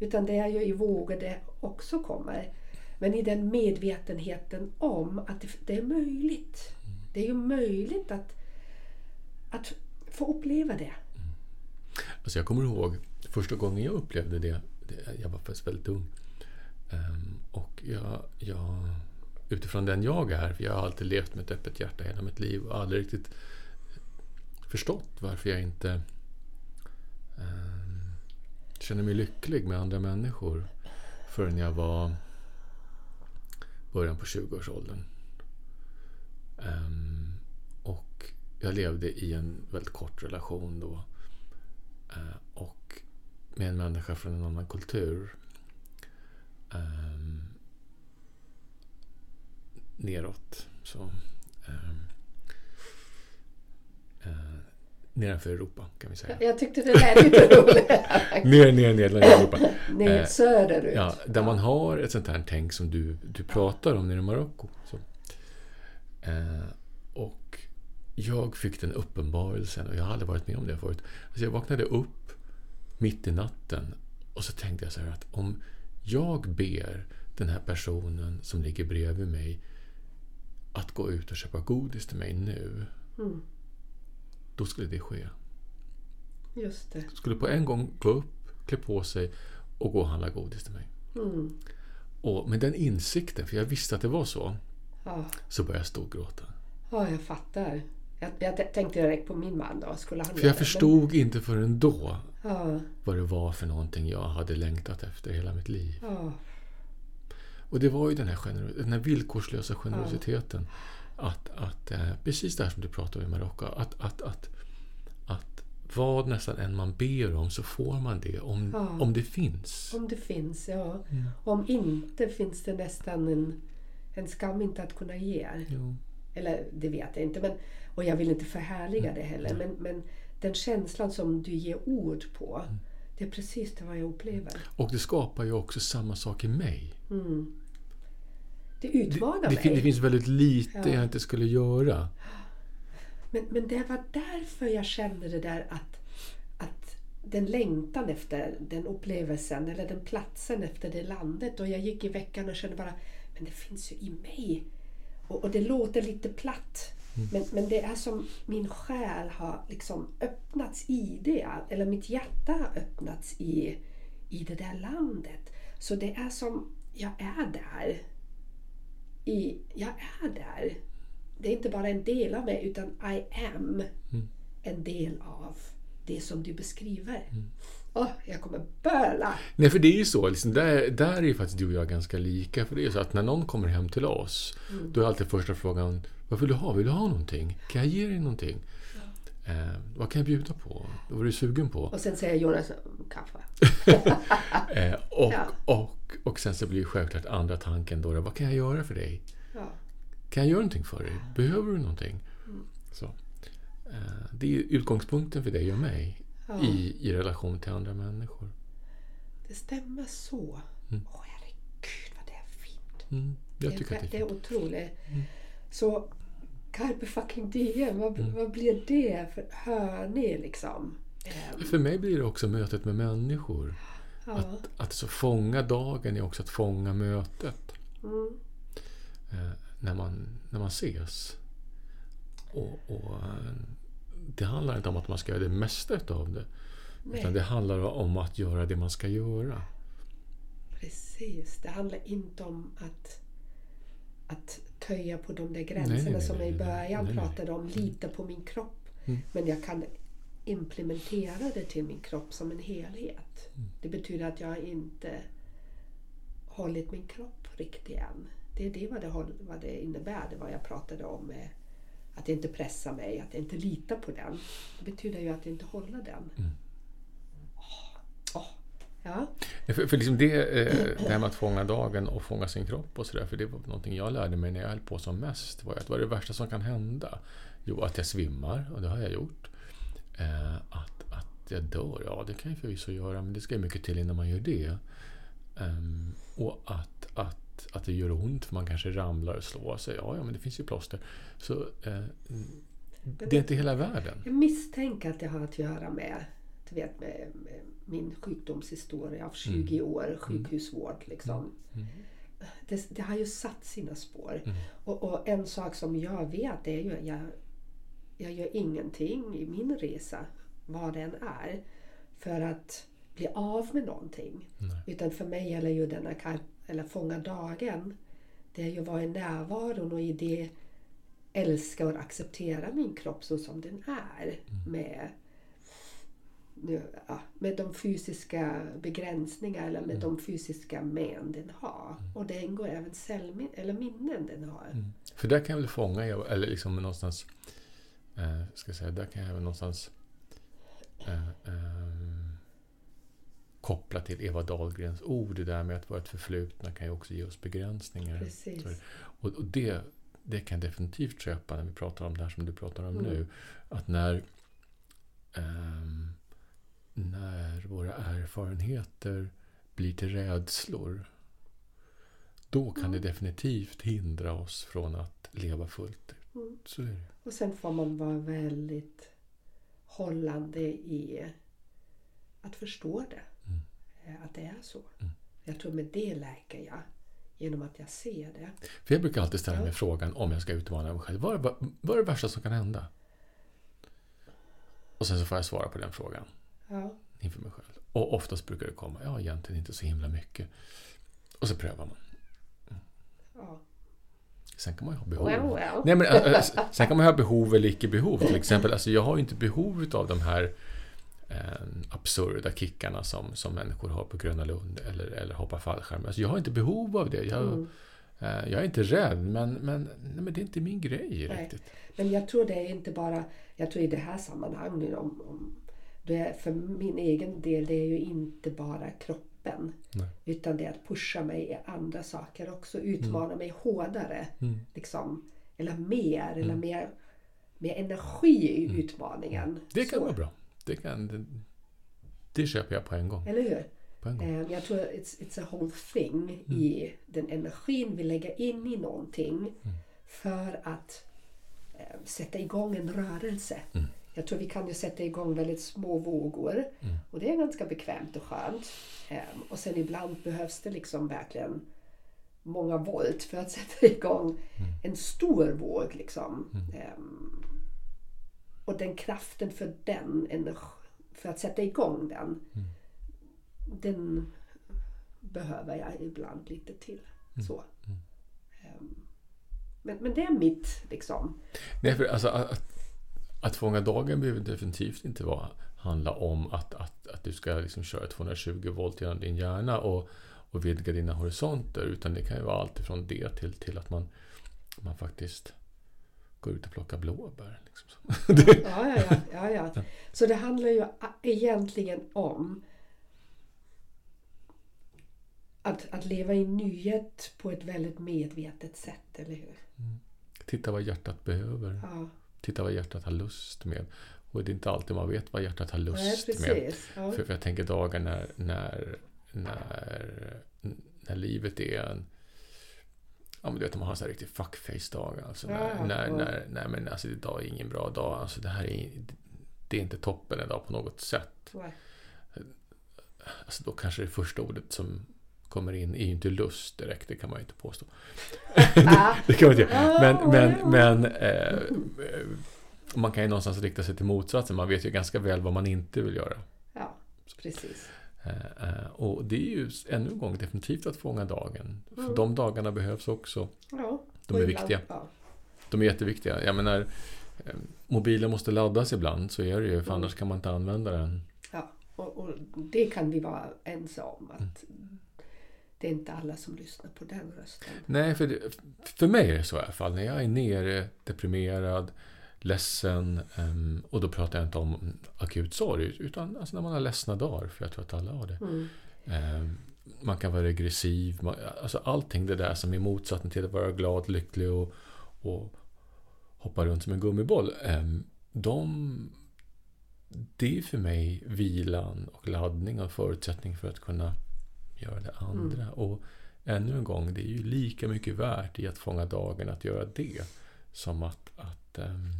Utan det är ju i vågor det också kommer. Men i den medvetenheten om att det, är möjligt. Det är ju möjligt att, att få uppleva det. Alltså jag kommer ihåg första gången jag upplevde det. det jag var faktiskt väldigt ung. Um, och jag, jag, utifrån den jag är, för jag har alltid levt med ett öppet hjärta hela mitt liv och aldrig riktigt förstått varför jag inte Ehm, jag kände mig lycklig med andra människor förrän jag var början på 20-årsåldern. Ehm, och jag levde i en väldigt kort relation då. Eh, och med en människa från en annan kultur. Um, neråt. Så, um, uh, nedanför Europa kan vi säga. Jag tyckte det lät lite roligt. ner, ner, ner, ner Europa. ner söderut. Ja, där man har ett sånt här tänk som du, du pratar om nere i Marocko. Uh, och jag fick den uppenbarelsen och jag har aldrig varit med om det förut. Alltså jag vaknade upp mitt i natten och så tänkte jag så här att om jag ber den här personen som ligger bredvid mig att gå ut och köpa godis till mig nu. Mm. Då skulle det ske. Just det. Skulle på en gång gå upp, klä på sig och gå och handla godis till mig. Mm. Och med den insikten, för jag visste att det var så, Ja. så började jag storgråta. ja, jag fattar. Jag, jag tänkte direkt på min man då. Skulle han För jag det? förstod inte förrän då Men, ja, vad det var för någonting jag hade längtat efter hela mitt liv. ja, Och det var ju den här, den här villkorslösa generositeten. Att, att, eh, precis det här som du pratade om i Marocko. Att, att, att, att vad nästan än man ber om så får man det om, Ja. om det finns. om det finns, ja. Mm. Om inte finns det nästan en, en skam inte att kunna ge. Jo. Eller det vet jag inte. Men, och jag vill inte förhärliga det heller. Mm. Men, men den känslan som du ger ord på. Det är precis det vad jag upplever. Och det skapar ju också samma sak i mig. Mm. Det utmanar Det, fin- mig. det finns väldigt lite Ja. jag inte skulle göra. Men, men det var därför jag kände det där att, att den längtan efter den upplevelsen eller den platsen efter det landet. Och jag gick i veckan och kände bara, men det finns ju i mig. Och, och det låter lite platt. Men, men det är som min själ har liksom öppnats i det. Eller mitt hjärta har öppnats i, i det där landet. Så det är som, jag är där. I, jag är där. Det är inte bara en del av mig utan I am en del av det som du beskriver. Åh, jag kommer böla! Nej, för det är ju så. Liksom, där, där är ju faktiskt du och jag ganska lika. För det är ju så att när någon kommer hem till oss, då är alltid första frågan Vad vill du ha? Vill du ha någonting? Kan jag ge dig någonting? Eh, vad kan jag bjuda på? Vad är du sugen på? Och sen säger Jonas "Mm, kaffe. Eh, och, Ja. och, och sen så blir självklart andra tanken då, vad kan jag göra för dig? Ja. Kan jag göra någonting för dig? Behöver du någonting? Så. Eh, det är utgångspunkten för dig och mig Ja. i, i relation till andra människor. Det stämmer så. Åh herregud vad det är fint. Mm, jag det, tycker är, att det det är är fint. otroligt. Så Carpe fucking diem, vad, vad blir det för hörni liksom? Ehm, För mig blir det också mötet med människor. ja. Att, att så fånga dagen är också att fånga mötet. Mm. Eh, när, man, när man ses. Och, och Det handlar inte om att man ska göra det mesta utav det. Nej. Utan det handlar om att göra det man ska göra. Precis. Det handlar inte om att, att töja på de där gränserna Nej, nej, som jag i början pratade om. Lita på min kropp. Mm. Men jag kan implementera det till min kropp som en helhet. Mm. Det betyder att jag inte hållit min kropp riktigt än. Det är det vad det, vad det innebär, det vad jag pratade om. Med att inte pressa mig, att inte lita på den. Det betyder ju att inte hålla den. Mm. Ja. För, för liksom det, eh, det här med att fånga dagen och fånga sin kropp och sådär. För det var någonting jag lärde mig när jag höll på som mest. Var att vad är det värsta som kan hända? Jo, att jag svimmar och det har jag gjort. Eh, att, att jag dör, ja det kan jag förvisso göra. Men det ska ju mycket till innan man gör det. Ehm, och att, att, att det gör ont för man kanske ramlar och slår sig. Ja, ja men det finns ju plåster. Så eh, det är inte hela världen. Jag misstänker att det har att göra med, du vet, med, med min sjukdomshistoria av 20 år sjukhusvård. Liksom. Mm. Det, det har ju satt sina spår. Mm. Och, och en sak som jag vet är ju att jag, jag gör ingenting i min resa, vad den är, för att bli av med någonting. Nej. Utan för mig gäller ju denna eller fånga dagen. Det är ju att vara i närvaron och i det älska och acceptera min kropp så som den är. Med, nu, ja, med de fysiska begränsningar eller med de fysiska men den har. Och det ingår även cellmin- eller minnen den har. Mm. För där kan jag väl fånga, eller liksom någonstans, eh, ska jag säga, där kan jag väl någonstans eh, eh, koppla till Eva Dahlgrens ord. Det där med att vara ett förflutna kan ju också ge oss begränsningar. Precis. Och, och det, det kan jag definitivt köpa när vi pratar om det här som du pratar om Mm. nu. Att när, ehm, när våra erfarenheter blir till rädslor då kan det definitivt hindra oss från att leva fullt ut. Mm. Så är det. Och sen får man vara väldigt hållande i att förstå det. Mm. Eh, Att det är så. Mm. Jag tror med det läker jag. Genom att jag ser det. För jag brukar alltid ställa Ja. mig frågan om jag ska utmana mig själv. Vad är, vad är det värsta som kan hända? Och sen så får jag svara på den frågan Ja, inför mig själv. Och oftast brukar det komma, ja egentligen inte så himla mycket. Och så prövar man. ja. Sen kan man ju ha behov. Well, well. Nej, men, äh, äh, sen kan man ju ha behov eller icke behov. Till exempel, alltså, jag har ju inte behov av de här eh, absurda kickarna som, som människor har på Gröna Lund eller, eller hoppa fallskärm. Alltså, jag har inte behov av det. Jag, Mm. eh, jag är inte rädd, men, men, nej, men det är inte min grej Nej. riktigt. Men jag tror det är inte bara, jag tror i det här sammanhanget om, om det för min egen del, det är ju inte bara kroppen. Nej. Utan det är att pusha mig i andra saker också, utmana mig hårdare. Mm. Liksom, eller mer, eller mer, mer energi i utmaningen. Mm. Det kan Så. vara bra. Det, kan, det, det köper jag på en gång. Eller hur? Eh, Jag tror it's, it's a whole thing Mm. i den energin vi lägger in i någonting Mm. för att eh, sätta igång en rörelse. Mm. Jag tror vi kan ju sätta igång väldigt små vågor Mm. och det är ganska bekvämt och skönt. Eh, och sen ibland behövs det liksom verkligen många volt för att sätta igång Mm. en stor våg. Liksom. Eh, och den kraften för den, för att sätta igång den, Mm. den behöver jag ibland lite till. Så. Ehm, Men, men det är mitt liksom. Nej, för alltså, att, att fånga dagen behöver definitivt inte vara, handla om att, att, att du ska liksom köra 220 volt genom din hjärna och, och vidga dina horisonter. Utan det kan ju vara allt ifrån det till, till att man, man faktiskt går ut och plockar blåbär. Liksom. Ja, ja, ja, ja, ja. Så det handlar ju egentligen om att, att leva i nyhet på ett väldigt medvetet sätt, eller hur? Titta vad hjärtat behöver. Ja, Titta vad hjärtat har lust med. Och det är inte alltid man vet vad hjärtat har Nej, lust med. precis. Ja. För, för jag tänker dagar när, när, när, när livet är en... Ja, men du vet om man har en sån här riktig fuckface-dag. Alltså när, Ja, när, när, när, men alltså idag är ingen bra dag. Alltså det här är, det är inte toppen idag på något sätt. Nej. Alltså då kanske det första ordet som kommer in är ju inte lust direkt. Det kan man ju inte påstå. Ah, Det kan man inte göra. Men, Ja, men, men eh, man kan ju någonstans rikta sig till motsatsen. Man vet ju ganska väl vad man inte vill göra. ja, precis. Eh, eh, och det är ju ännu en gång definitivt att fånga dagen. För Mm. de dagarna behövs också. Ja, De är viktiga. Ja, De är jätteviktiga. Jag menar, eh, mobilen måste laddas ibland, så är det ju. För Mm. annars kan man inte använda den. ja. Och, och det kan vi vara ense om. Mm. Det är inte alla som lyssnar på den rösten. Nej, för, det, för mig är det så i alla fall. När jag är nere, deprimerad, ledsen. ehm, och då pratar jag inte om akut sorg, utan alltså när man har ledsna dagar. För jag tror att alla har det. Mm. Ehm, man kan vara regressiv. Man, alltså allting det där som är motsatsen till att vara glad, lycklig och, och hoppa runt som en gummiboll. ehm, de, det är för mig vilan och laddning och förutsättning för att kunna göra det andra. Och ännu en gång, det är ju lika mycket värt i att fånga dagen att göra det som att, att ehm,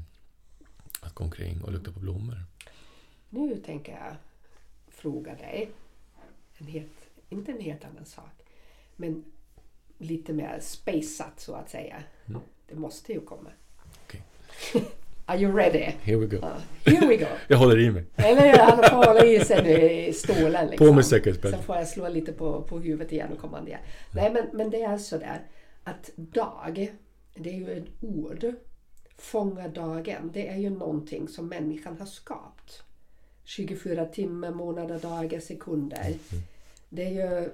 att gå omkring och lukta på blommor. Nu tänker jag fråga dig, en helt, inte en helt annan sak, men lite mer spejsat så att säga. Mm. Det måste ju komma. Okej. Are you ready? Here we go. Ja, here we go. Jag håller i mig. Eller? Han får hålla i sig nu i stolen. Liksom. På med säkerhetsbälte. Sen får jag slå lite på, på huvudet igen och komma ner. Nej men, men det är så där att dag, det är ju ett ord. Fånga dagen, det är ju någonting som människan har skapat. 24 timmar, månader, dagar, sekunder. Det är ju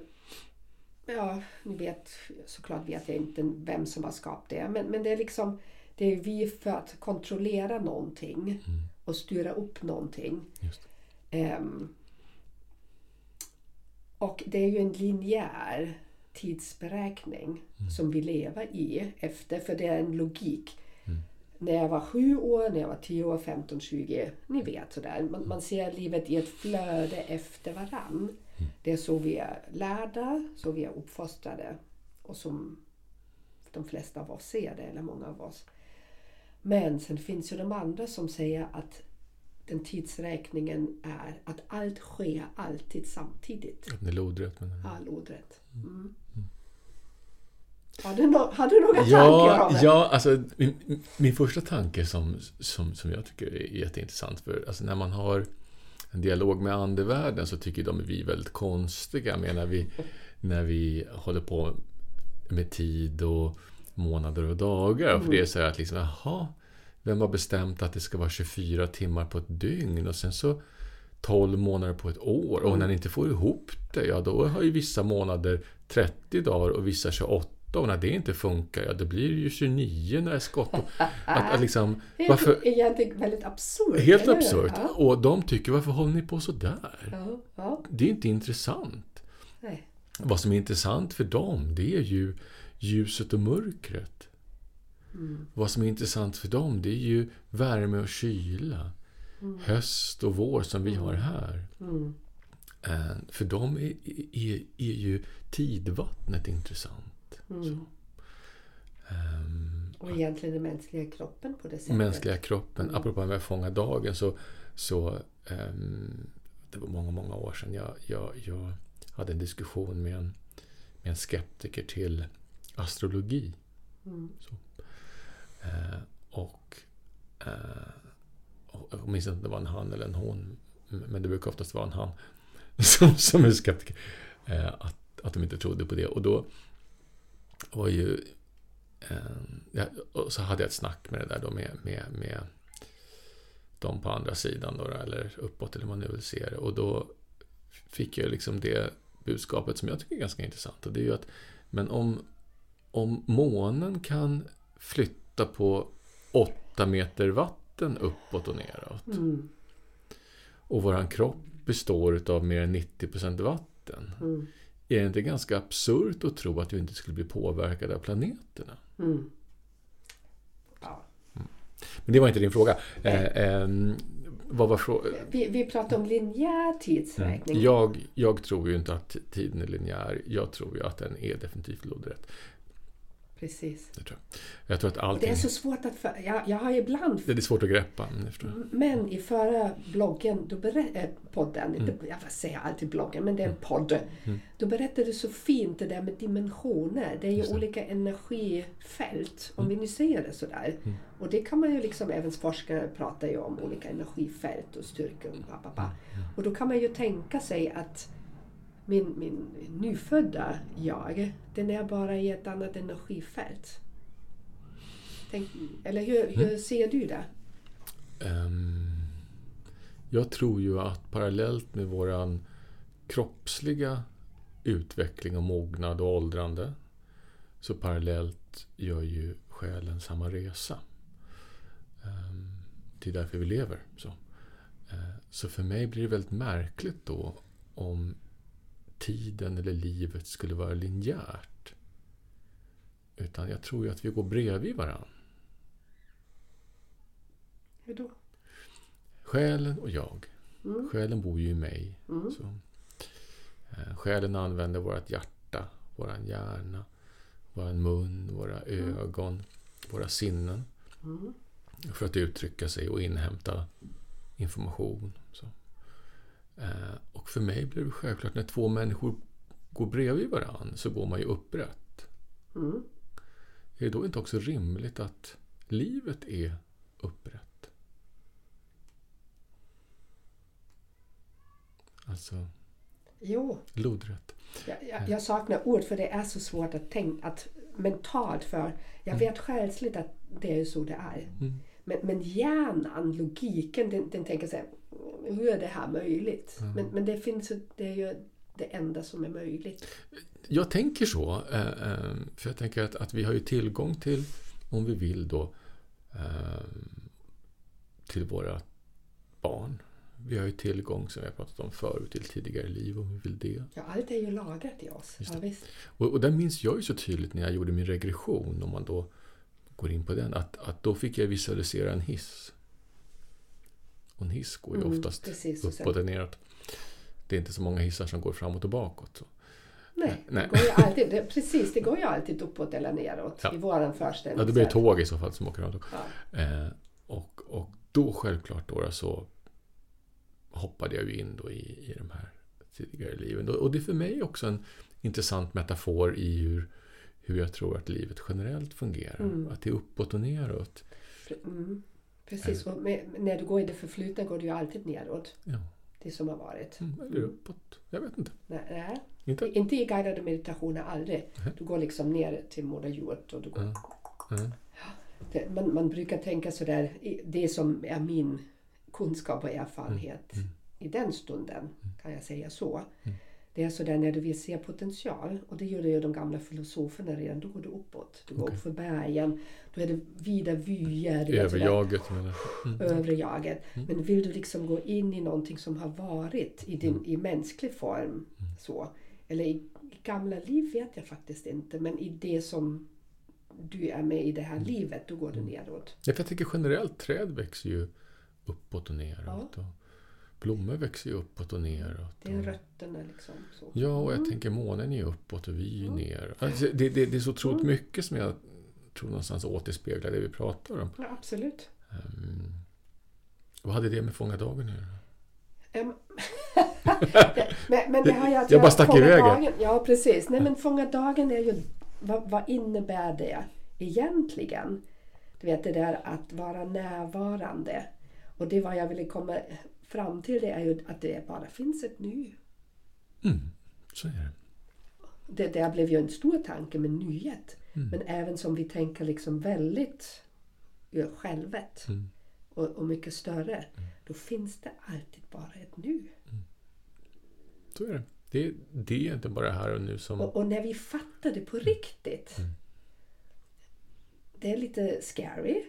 Ja, ni vet, såklart vet jag inte vem som har skapat det. Men, men det är liksom det är vi för att kontrollera någonting och styra upp någonting. Ehm, och det är ju en linjär tidsberäkning som vi lever i efter, för det är en logik. När jag var sju år, när jag var tio år, 15, 20, ni vet sådär. Man, man ser livet i ett flöde efter varann. Det är så vi är lärda, så vi är uppfostrade och som de flesta av oss ser det, eller många av oss. Men sen finns ju de andra som säger att den tidsräkningen är att allt sker alltid samtidigt. Att ni är lodrätt. Men... All ordrätt. Mm. Har, du no- har du några tankar Ja, om det? ja alltså, min, min första tanke som, som, som jag tycker är jätteintressant, för alltså, när man har en dialog med andevärlden så tycker de vi är väldigt konstiga med när vi, när vi håller på med tid och månader och dagar. För det är så här att liksom, jaha, vem har bestämt att det ska vara 24 timmar på ett dygn och sen så 12 månader på ett år. Och när ni inte får ihop det, ja då har ju vissa månader 30 dagar och vissa 28. Och när det inte funkar, ja då blir det ju 29 när det är skott. Att, att liksom, är varför, egentligen väldigt absurt. helt absurt. Ja. Och de tycker, varför håller ni på så där? Ja, ja. Det är inte intressant. Nej. Vad som är intressant för dem, det är ju ljuset och mörkret. Vad som är intressant för dem, det är ju värme och kyla. Höst och vår som vi har här. Mm. Eh, För dem är, är, är ju tidvattnet intressant. Mm. Ehm, Och egentligen den mänskliga kroppen på det sättet. mänskliga kroppen. Apropå att fånga dagen så, så ehm, det var många, många år sedan jag, jag, jag hade en diskussion med en, med en skeptiker till astrologi. Mm. Så. Eh, och, eh, jag minns inte om det var en han eller en hon, men det brukar oftast vara en han som, som är skeptiker. Eh, att, att de inte trodde på det. Och då var ju... Eh, och så hade jag ett snack med det där då med, med, med de på andra sidan då, eller uppåt eller hur man nu vill se det. Och då fick jag liksom det budskapet som jag tycker är ganska intressant. Och det är ju att men om, om månen kan flytta på åtta meter vatten uppåt och neråt Mm. och våran kropp består av mer än 90% vatten. Mm. Är det inte ganska absurt att tro att vi inte skulle bli påverkade av planeterna? Mm. Ja. Men det var inte din fråga. Eh, vad var frågan? Vi, vi pratar om linjär tidsräkning. Jag, jag tror ju inte att tiden är linjär. Jag tror ju att den är definitivt lodrätt. Precis. Det tror jag. jag tror att Det allting... är så svårt att... För, jag, jag har ibland... Det är svårt att greppa. men jag i förra bloggen, då berä- äh, podden, Mm. jag säger alltid bloggen, men det är en podd. Då berättade du så fint det där med dimensioner. Det är ju det. olika energifält, om vi nu säger det sådär. Mm. Och det kan man ju liksom, även forskare pratar ju om olika energifält och styrkor. Och, ba. Mm. och då kan man ju tänka sig att min, min nyfödda jag, den är bara i ett annat energifält. Tänk, eller hur, hur Mm. ser du det? Ehm, jag tror ju att parallellt med våran kroppsliga utveckling och mognad och åldrande så parallellt gör ju själen samma resa. Ehm, det är därför vi lever. Så. Eh, så för mig blir det väldigt märkligt då om tiden eller livet skulle vara linjärt. Utan jag tror ju att vi går bredvid varandra. Hur då? Själen och jag. Mm. Själen bor ju i mig. Mm. Så. Eh, Själen använder vårt hjärta, våran hjärna, våran mun, våra ögon, våra sinnen. Mm. För att uttrycka sig och inhämta information. Så. Eh, och för mig blir det självklart när två människor går bredvid varandra så går man ju upprätt. Mm. Är det då inte också rimligt att livet är upprätt? Alltså Jo, lodrätt. jag, jag, jag saknar ord för det är så svårt att tänka att mentalt för. Jag vet själsligt att det är så det är. Mm. Men, men hjärnan, logiken, den, den tänker så här, hur är det här möjligt? Men, men det finns det är ju det enda som är möjligt. Jag tänker så. eh, eh, För jag tänker att, att vi har ju tillgång till, om vi vill då, eh, till våra barn. Vi har ju tillgång, som vi har pratat om förut, till tidigare liv om vi vill det. Ja, allt är ju lagrat i oss. Ja. Och, och där minns jag ju så tydligt när jag gjorde min regression, om man då går in på den, att, att då fick jag visualisera en hiss. Och en hiss går ju Mm, oftast precis, uppåt och neråt. Det är inte så många hissar som går framåt och bakåt. Så. Nej, Nej. Det går ju alltid, det, precis, det går ju alltid uppåt eller neråt Ja. i våran föreställning. Ja, det blir tåg i så fall som åker runt. Ja. Eh, och, och då självklart då så hoppade jag ju in då i, i de här tidigare liven. Och det är för mig också en intressant metafor i hur, hur jag tror att livet generellt fungerar. Mm. Att det är uppåt och neråt. Mm, precis, och med, när du går i det förflutna går du ju alltid neråt. Ja. Det som har varit. Mm, eller uppåt. Jag vet inte. Nej, nej. Inte? Inte i guidade meditationer, aldrig. Nej. Du går liksom ner till Moder Jord och du går Mm. Mm. Det, man, man brukar tänka sådär, det som är min kunskap och erfarenhet Mm. i den stunden, kan jag säga så. Det är sådär när du vill se potential, och det gjorde ju de gamla filosoferna redan, då går du uppåt. Du går Okej. upp för bergen, då är det vida vyer. du vet, sådär, Överjaget menar jag. Mm. övre jaget. Men vill du liksom gå in i någonting som har varit i, din, i mänsklig form, så, eller i, gamla liv vet jag faktiskt inte, men i det som du är med i det här livet, då går du neråt. Ja, för jag tänker generellt, träd växer ju uppåt och neråt. Ja. Och blommor växer ju uppåt och neråt. Det är rötterna liksom. Så. Ja, och jag tänker månen är uppåt och vi är ju ner. Alltså, det, det, det är så otroligt mycket som jag tror någonstans återspeglar det vi pratar om. Ja, absolut. Ehm, vad hade det med Fånga dagen att göra? Em, men, men det har Jag göra- bara stack iväg. dagen. Ja, precis. Nej, men fånga dagen är ju... Vad, vad innebär det egentligen? Du vet det där att vara närvarande. Och det vad jag ville komma fram till det är ju att det bara finns ett nu. Mm, så är det. Det där blev ju en stor tanke med nyhet. Mm. Men även som vi tänker liksom väldigt ja, självet Mm. och, och mycket större. Då finns det alltid bara ett nu. Så är det. Det, det är inte bara här och nu som... Och, och när vi fattar det på riktigt. Det är lite scary.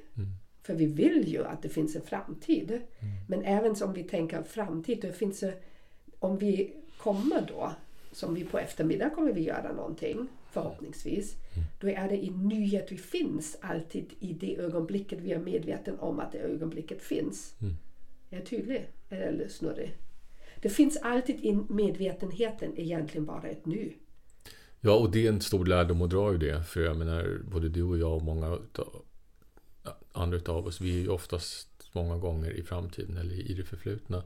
För vi vill ju att det finns en framtid. Men även om vi tänker framtid, då finns det, om vi kommer då, som vi på eftermiddag kommer vi göra någonting, förhoppningsvis. Då är det i nyhet vi finns alltid i det ögonblicket vi är medveten om att det ögonblicket finns. Är jag tydlig? Eller snurrig? Det finns alltid i medvetenheten egentligen bara ett nu. Ja, och det är en stor lärdom att dra ur det. För jag menar, både du och jag och många andra av oss, vi är ju oftast många gånger i framtiden eller i det förflutna.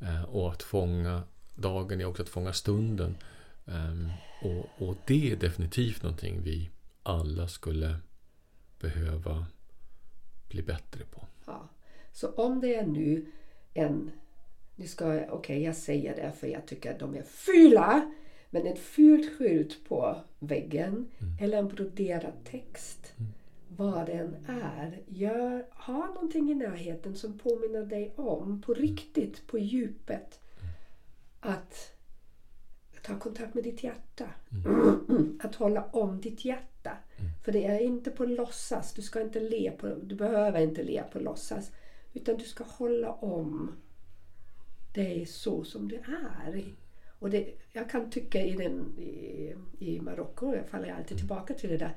Eh, och att fånga dagen är också att fånga stunden. Ehm, och, och det är definitivt någonting vi alla skulle behöva bli bättre på. Ja. Så om det är nu en... Nu ska jag, okej, jag säger det för jag tycker att de är fula. Men ett fult skylt på väggen eller en broderad text. Vad den är. Gör, ha någonting i närheten som påminner dig om, på riktigt, på djupet, att ta kontakt med ditt hjärta. Att hålla om ditt hjärta. För det är inte på låtsas. Du ska inte le på, du behöver inte le på låtsas. Utan du ska hålla om dig så som du är. Och det, jag kan tycka i, den, i, i Marocko, jag faller alltid tillbaka till det där.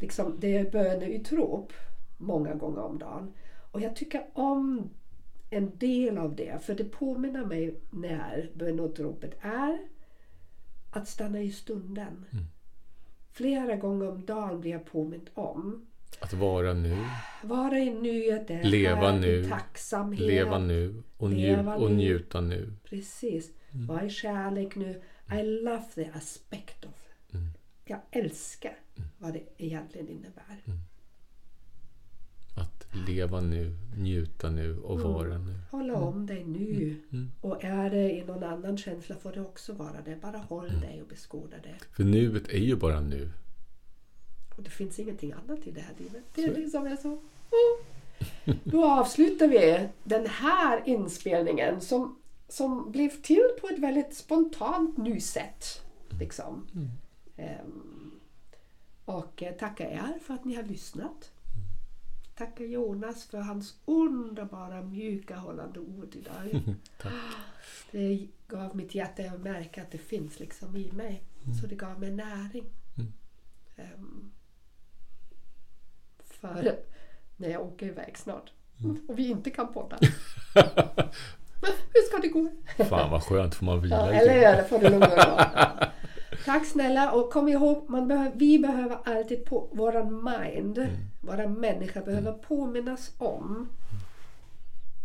Liksom, det är böneutrop många gånger om dagen. Och jag tycker om en del av det. För det påminner mig när böneutropet är att stanna i stunden. Flera gånger om dagen blir jag påmind om Att vara nu, Vara i nuet, Leva här, nu. tacksamhet. leva nu och, nju, Leva och nu. njuta nu. Precis. Mm. Var i kärlek nu. I love the aspect of. Mm. Jag älskar vad det egentligen innebär. Att leva nu, njuta nu och vara nu. Hålla om dig nu. Mm. Och är det i någon annan känsla får det också vara det. Bara håll Mm. dig och beskåda det. För nuet är ju bara nu. Och det finns ingenting annat i det här livet. Det är liksom är så. Mm. Då avslutar vi den här inspelningen som, som blev till på ett väldigt spontant nu sätt. Liksom. Ehm, och eh, tackar er för att ni har lyssnat. Tackar Jonas för hans underbara mjuka hållande ord idag. Det gav mitt hjärta att märka att det finns liksom i mig. Så det gav mig näring. Mm. Ehm, för när jag åker iväg snart och vi inte kan podda. Hur ska det gå? Fan vad skönt, får man vila Ja, lite. eller hur? Det får dig av. Tack snälla och kom ihåg, man behöver, vi behöver alltid på våran mind, våra människor behöver påminnas om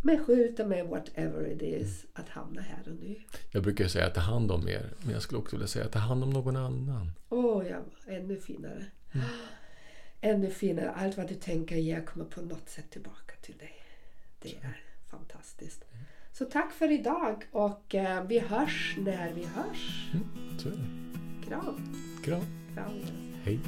med skjuta med whatever it is att hamna här och nu. Jag brukar säga ta hand om er, men jag skulle också vilja säga ta hand om någon annan. Åh ja, ännu finare. Ännu finare. Allt vad du tänker ger kommer på något sätt tillbaka till dig. Det är fantastiskt. Så tack för idag och eh, vi hörs när vi hörs. Så Kram. Kram. Kram. Hej.